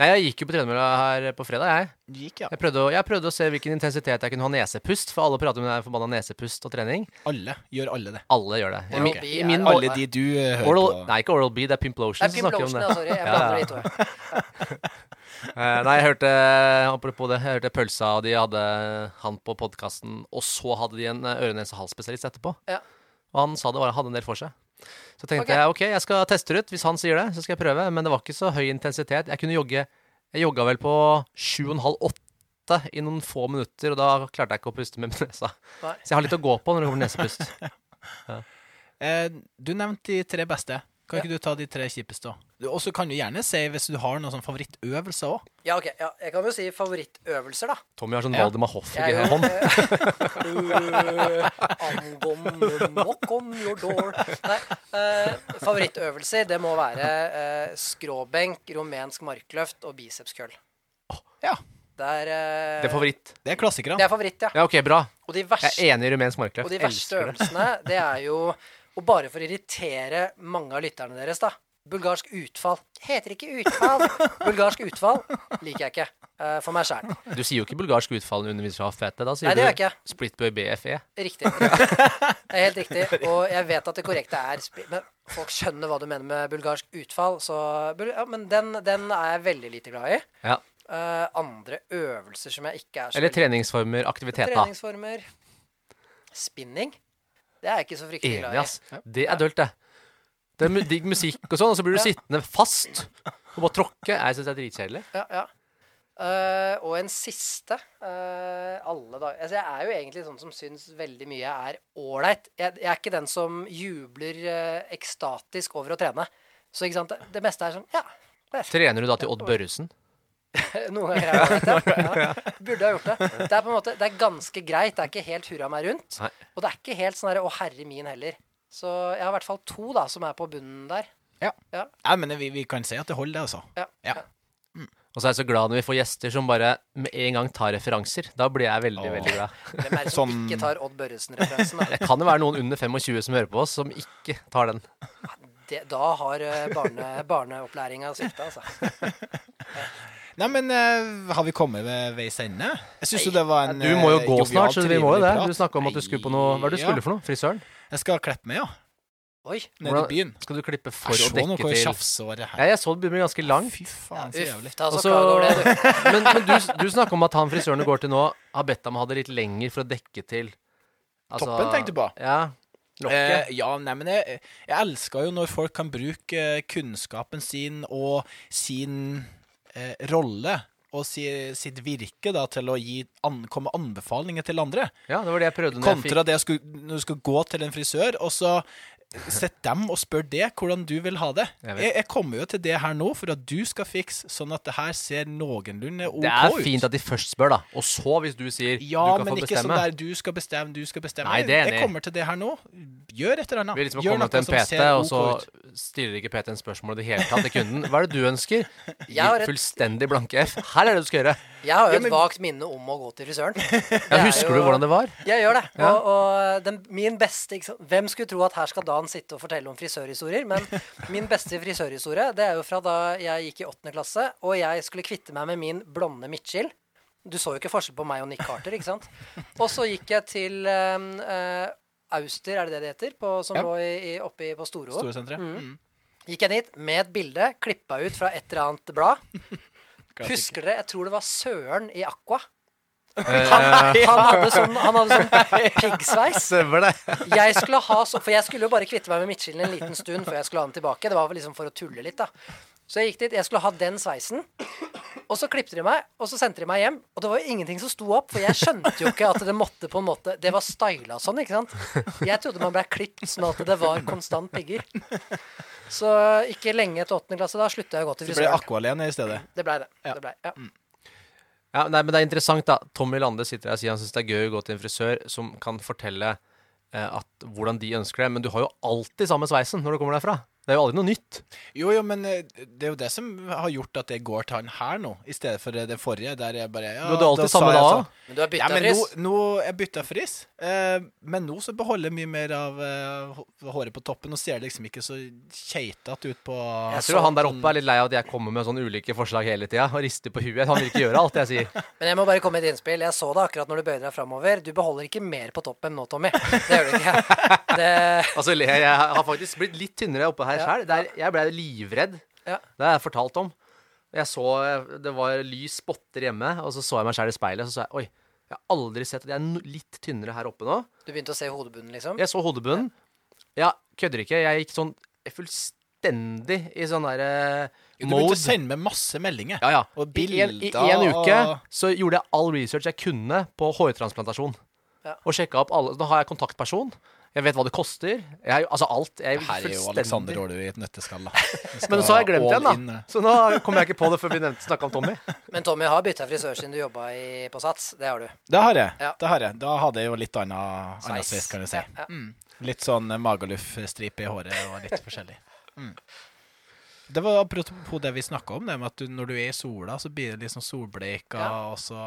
Nei, jeg gikk jo på tredemølla her på fredag, jeg. Gikk, ja. Jeg prøvde, å, jeg prøvde å se hvilken intensitet jeg kunne ha nesepust, for alle prater om det forbanna nesepust og trening. Alle. Gjør alle det. Alle gjør det. I, okay. min- i min Alle de du eh, hører Oral, på. nei, ikke Oral B, det er Pimplotion som snakker om det. ja, sorry. Jeg Ja, blander ja. de to. [laughs] Eh, nei, jeg hørte Apropos det, jeg hørte Pølsa, og de hadde han på podkasten, og så hadde de en eh, øre-nese-hals-spesialist etterpå. Ja. Og han sa det var, hadde en del for seg. Så tenkte okay. jeg ok, jeg skal teste det ut. Hvis han sier det, så skal jeg prøve. Men det var ikke så høy intensitet. Jeg kunne jogge Jeg jogga vel på 7,5-8 i noen få minutter, og da klarte jeg ikke å puste med [laughs] nesa. Nei. Så jeg har litt å gå på når det kommer nesepust. nesepust. [laughs] Eh, du nevnte de tre beste. Kan ikke du ta de tre kjipeste òg? Og så kan du gjerne si hvis du har noen sånn favorittøvelser òg. Ja, ok. Ja, jeg kan jo si favorittøvelser, da. Tommy har sånn Ja. Valdemar Hoff i hånd. [laughs] Knock on your door. Nei, uh, favorittøvelser, det må være uh, skråbenk, rumensk markløft og bicepskøll. Ja. Det er, uh, Det er favoritt. Det er klassikere. det er favoritt, ja. Ja, ok, bra. Og de Jeg er enig i rumensk markløft. og de verste øvelsene, det er jo Og bare for å irritere mange av lytterne deres, da. Bulgarsk utfall. Heter ikke utfall. [laughs] Bulgarsk utfall liker jeg ikke. Uh, for meg sjæl. Du sier jo ikke bulgarsk utfall under underviser av fete. Da sier Nei, det gjør jeg du ikke. Splitboy BFE. Riktig. [laughs] Det er helt riktig. Og jeg vet at det korrekte er Men folk skjønner hva du mener med bulgarsk utfall, så bul- ja, Men den, den er jeg veldig lite glad i. Ja. Uh, andre øvelser som jeg ikke er så Eller treningsformer, aktivitet, da. Treningsformer. Spinning. Det er jeg ikke så fryktelig glad i. Enig, ass. Det er dølt, det. Det er digg musikk og sånn, og så blir du Ja. sittende fast og bare tråkke. Jeg syns det er dritkjedelig. Ja, ja. Uh, og en siste uh, Alle dager Altså, jeg er jo egentlig sånn som syns veldig mye er ålreit. Jeg, jeg er ikke den som jubler uh, ekstatisk over å trene. Så ikke sant, det, det meste er sånn Ja. Er, Trener du da til Odd Børresen? [laughs] noen ganger har jeg gjort det. [laughs] Ja, burde ha gjort det. Det er på en måte Det er ganske greit. Det er ikke helt hurra meg rundt. Nei. Og det er ikke helt sånn herre Å, herre min heller. Så jeg har i hvert fall to da som er på bunnen der. Nei, men vi, vi kan si at det holder, det, altså. Ja. Ja. Og så er jeg så glad når vi får gjester som bare med en gang tar referanser. Da blir jeg veldig, Åh. veldig glad. [laughs] Hvem er det som Sånn- ikke tar Odd Børresen-referansen? Det kan jo være noen under 25 som hører på oss, som ikke tar den. Det, da har eh, barne, barneopplæringa svikta, altså. [laughs] Nei, men uh, har vi kommet ved veis ende? Jeg syns jo det var en Du må jo eh, gå snart, så vi må jo det. Du snakka om at du skulle på noe Hva er det du Ja. skulle for noe? Frisøren? Jeg skal klippe meg, ja. Oi. Nede Hvordan- i byen. Skal du klippe for Jeg å så noe dekke til tjafsåret Ja, her. jeg så det begynner ganske langt. Fy faen, så jævlig. Uff, ta så Og over det. [laughs] Men, men du, du snakker om at han frisøren du går til nå, har bedt deg om å ha det litt lenger for å dekke til altså- Toppen, tenkte du på? Ja. Lokket. Eh, ja, nei, men jeg, jeg elsker jo når folk kan bruke eh, kunnskapen sin og sin eh, rolle og si, sitt virke da, til å gi an, komme anbefalinger til andre. ja, det var det jeg prøvde når jeg fikk det jeg skulle, når du skal gå til en frisør, og så sett dem og spør det hvordan du vil ha det. Jeg. Jeg, jeg kommer jo til det her nå for at du skal fikse sånn at det her ser noenlunde OK ut. Det er ut. fint at de først spør, da. Og så, hvis du sier ja, du kan få bestemme. Ja, men ikke sånn der du skal bestemme, du skal bestemme. Nei, det er enig. jeg kommer til det her nå. Gjør et eller annet. Vi liksom Gjør kommer til en noe som PT, ser og så stiller ikke PT en spørsmål i det hele tatt til kunden. Hva er det du ønsker? [laughs] Gi Jeg har rett fullstendig blanke F. Her er det du skal gjøre. Jeg har jo et vagt minne om å gå til frisøren. [laughs] Ja, husker du hvordan det var? Jeg gjør det. Ja. Og, og den, min beste? Hvem skulle tro at her skal Dan sitte og fortelle om frisørhistorier? Men min beste frisørhistorie det er jo fra da jeg gikk i åttende klasse, og jeg skulle kvitte meg med min blonde midtskill. Du så jo ikke forskjell på meg og Nick Carter, ikke sant? Og så gikk jeg til øh, Auster, er det det det heter? På, som Ja. lå i, i, oppe på Storo. Storesenteret. Mm. Gikk jeg dit med et bilde klippa ut fra et eller annet blad. Husker dere? Jeg tror det var Søren i Aqua. Han, Han hadde sånn, han hadde sånn [laughs] piggsveis. Jeg skulle ha så, For jeg skulle jo bare kvitte meg med midtskillen en liten stund før jeg skulle ha den tilbake. Det var vel liksom for å tulle litt, da. Så jeg gikk dit. Jeg skulle ha den sveisen. Og så klippte de meg, og så sendte de meg hjem. Og det var jo ingenting som sto opp, for jeg skjønte jo ikke at det måtte på en måte Det var styla sånn, ikke sant? Jeg trodde man ble klippet sånn at det var konstant pigger. Så ikke lenge etter åttende klasse, da slutta jeg å gå til ble det ble Aqualene i stedet. Det blei det. Ja. det ble, ja. Ja, nei, men det er interessant, da. Tommy Lande sitter her og sier han syns det er gøy å gå til en frisør som kan fortelle eh, at, hvordan de ønsker det. Men du har jo alltid samme sveisen når du kommer derfra. Det er jo aldri noe nytt. Jo, jo, men eh, det er jo det som har gjort at det går til han her nå, i stedet for eh, det forrige, der jeg bare ja, Du hadde alltid sa samme jeg da. sånn. Men du har bytta ja, fris. nå, nå jeg bytta fris, eh, men nå så beholder jeg mye mer av eh, håret på toppen. og ser liksom ikke så keitete ut på Jeg tror han der oppe er litt lei av at jeg kommer med sånne ulike forslag hele tida og rister på huet. Han vil ikke gjøre alt jeg sier. [laughs] Men jeg må bare komme med et innspill. Jeg så det akkurat når du bøyde deg framover. Du beholder ikke mer på toppen nå, Tommy. Det gjør du ikke. [laughs] Det, Altså, jeg har faktisk blitt litt tynnere oppe her Ja. sjøl. Jeg ble livredd. Ja. Det har jeg fortalt om. Jeg så Det var lys spotter hjemme, og så så jeg meg sjøl i speilet, og så sa jeg oi, jeg har aldri sett at jeg er litt tynnere her oppe nå. du begynte å se hodebunnen, liksom? Jeg så hodebunnen. Ja, kødder ikke. Jeg gikk sånn fullstendig i sånn derre Du begynte å sende meg masse meldinger. Ja, ja. Og I en, I en uke og- så gjorde jeg all research jeg kunne på hårtransplantasjon. Ja. Og sjekka opp alle Da har jeg kontaktperson. Jeg vet hva det koster. Jeg, altså alt. Jeg Her er jo Alexander Aalerud i et nøtteskall, [laughs] Men så har jeg glemt den, da. in, eh. Så nå kom jeg ikke på det før vi snakka om Tommy. [laughs] Men Tommy har bytta frisør siden du jobba på Sats. Det har du. Det har jeg. Ja. Det har jeg. Da hadde jeg jo litt annen, annen Sveis. kan du si. Ja, ja. Mm. Litt sånn Magaluf-stripe i håret og litt forskjellig. Mm. Det var apropos det vi snakka om, det med at du, når du er i sola, så blir det sånn solbleika. Ja. Og så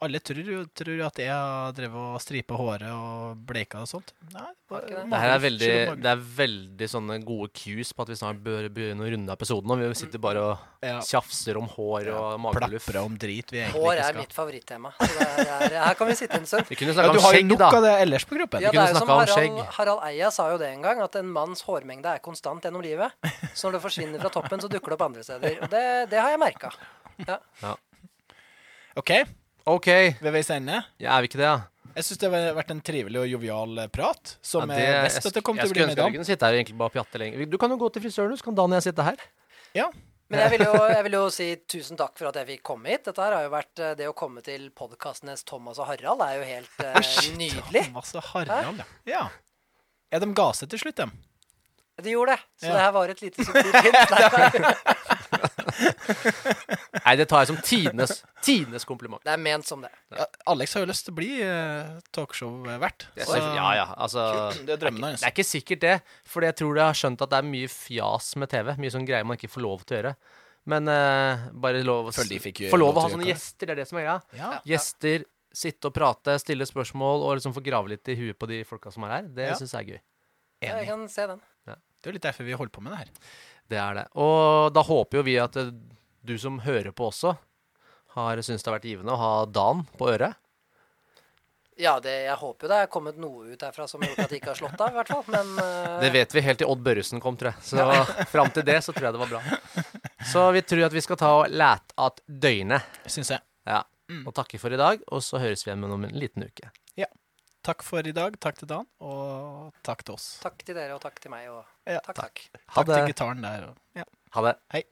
Alle tror, jo- tror at jeg har drevet og stripa håret og bleika og sånt. Nei, Var det? Det er veldig, det er veldig sånne gode cues på at vi snart bør begynne å runde episoden. Og vi sitter bare og Ja. tjafser om hår og mageluff. Plapre om drit vi egentlig Hår ikke er skal. mitt favorittema. Så det er, det er, her kan vi sitte en stund. [laughs] Vi kunne Ja, snakka du om har jo nok av det ellers på gruppen. Ja, det kunne er jo som snakka om Harald, skjegg. Harald Eia sa jo det en gang, at en manns hårmengde er konstant gjennom livet. Så når det forsvinner fra toppen, så dukker det opp andre steder. Og det, det har jeg merka. OK, OK, ved veis ende. ja, er vi ikke det, da? Jeg syns det har vært en trivelig og jovial eh, prat, som Ja, jeg er visste at det kom til å bli skulle med ønske jeg kunne sitte her og egentlig bare pjatte lenger. Du kan jo gå til frisøren, så kan Dan og jeg sitte her. Ja. Men jeg vil, jo, jeg vil jo si tusen takk for at jeg fikk komme hit. Dette her har jo vært eh, Det å komme til podkastenes Thomas og Harald er jo helt uh, nydelig. Thomas og Harald, ja. ja. Ja, de ga seg til slutt, dem. De gjorde det. Så Ja. det her var et lite subtilt. [laughs] Nei, det tar jeg som tidenes, tidenes kompliment. Det er ment som det. Ja, Alex har jo lyst til å bli uh, talkshow-vert. Så- Ja, ja, altså Det er drømmen hans. Det er ikke sikkert det, for jeg tror jeg har skjønt at det er mye fjas med TV. Mye sånn greier man ikke får lov til å gjøre. Men uh, bare lov, de få lov lov å ha sånne gjester, det er det som er greia. Ja. Gjester, sitte og prate, stille spørsmål og liksom få grave litt i huet på de folka som er her. Det Ja. synes jeg er gøy. Ja, jeg kan se den. Det er jo litt derfor vi holder på med det her. Det er det. Og da håper jo vi at eh, du som hører på også, har syntes det har vært givende å ha Dan på øret. Ja, det, jeg håper jo det er kommet noe ut derfra som gjort at de ikke har slått av, i hvert fall. Men Uh... Det vet vi helt til Odd Børresen kom, tror jeg. Så [laughs] fram til det så tror jeg det var bra. Så vi tror at vi skal ta og læte at døgnet. Syns jeg. Ja. Og takke for i dag, og så høres vi igjen om en liten uke. Takk for i dag. Takk til Dan, og takk til oss. takk til dere, og takk til meg, og Ja, takk, takk. Takk, Takk til gitaren der. Og, ja. Ha det. Hei.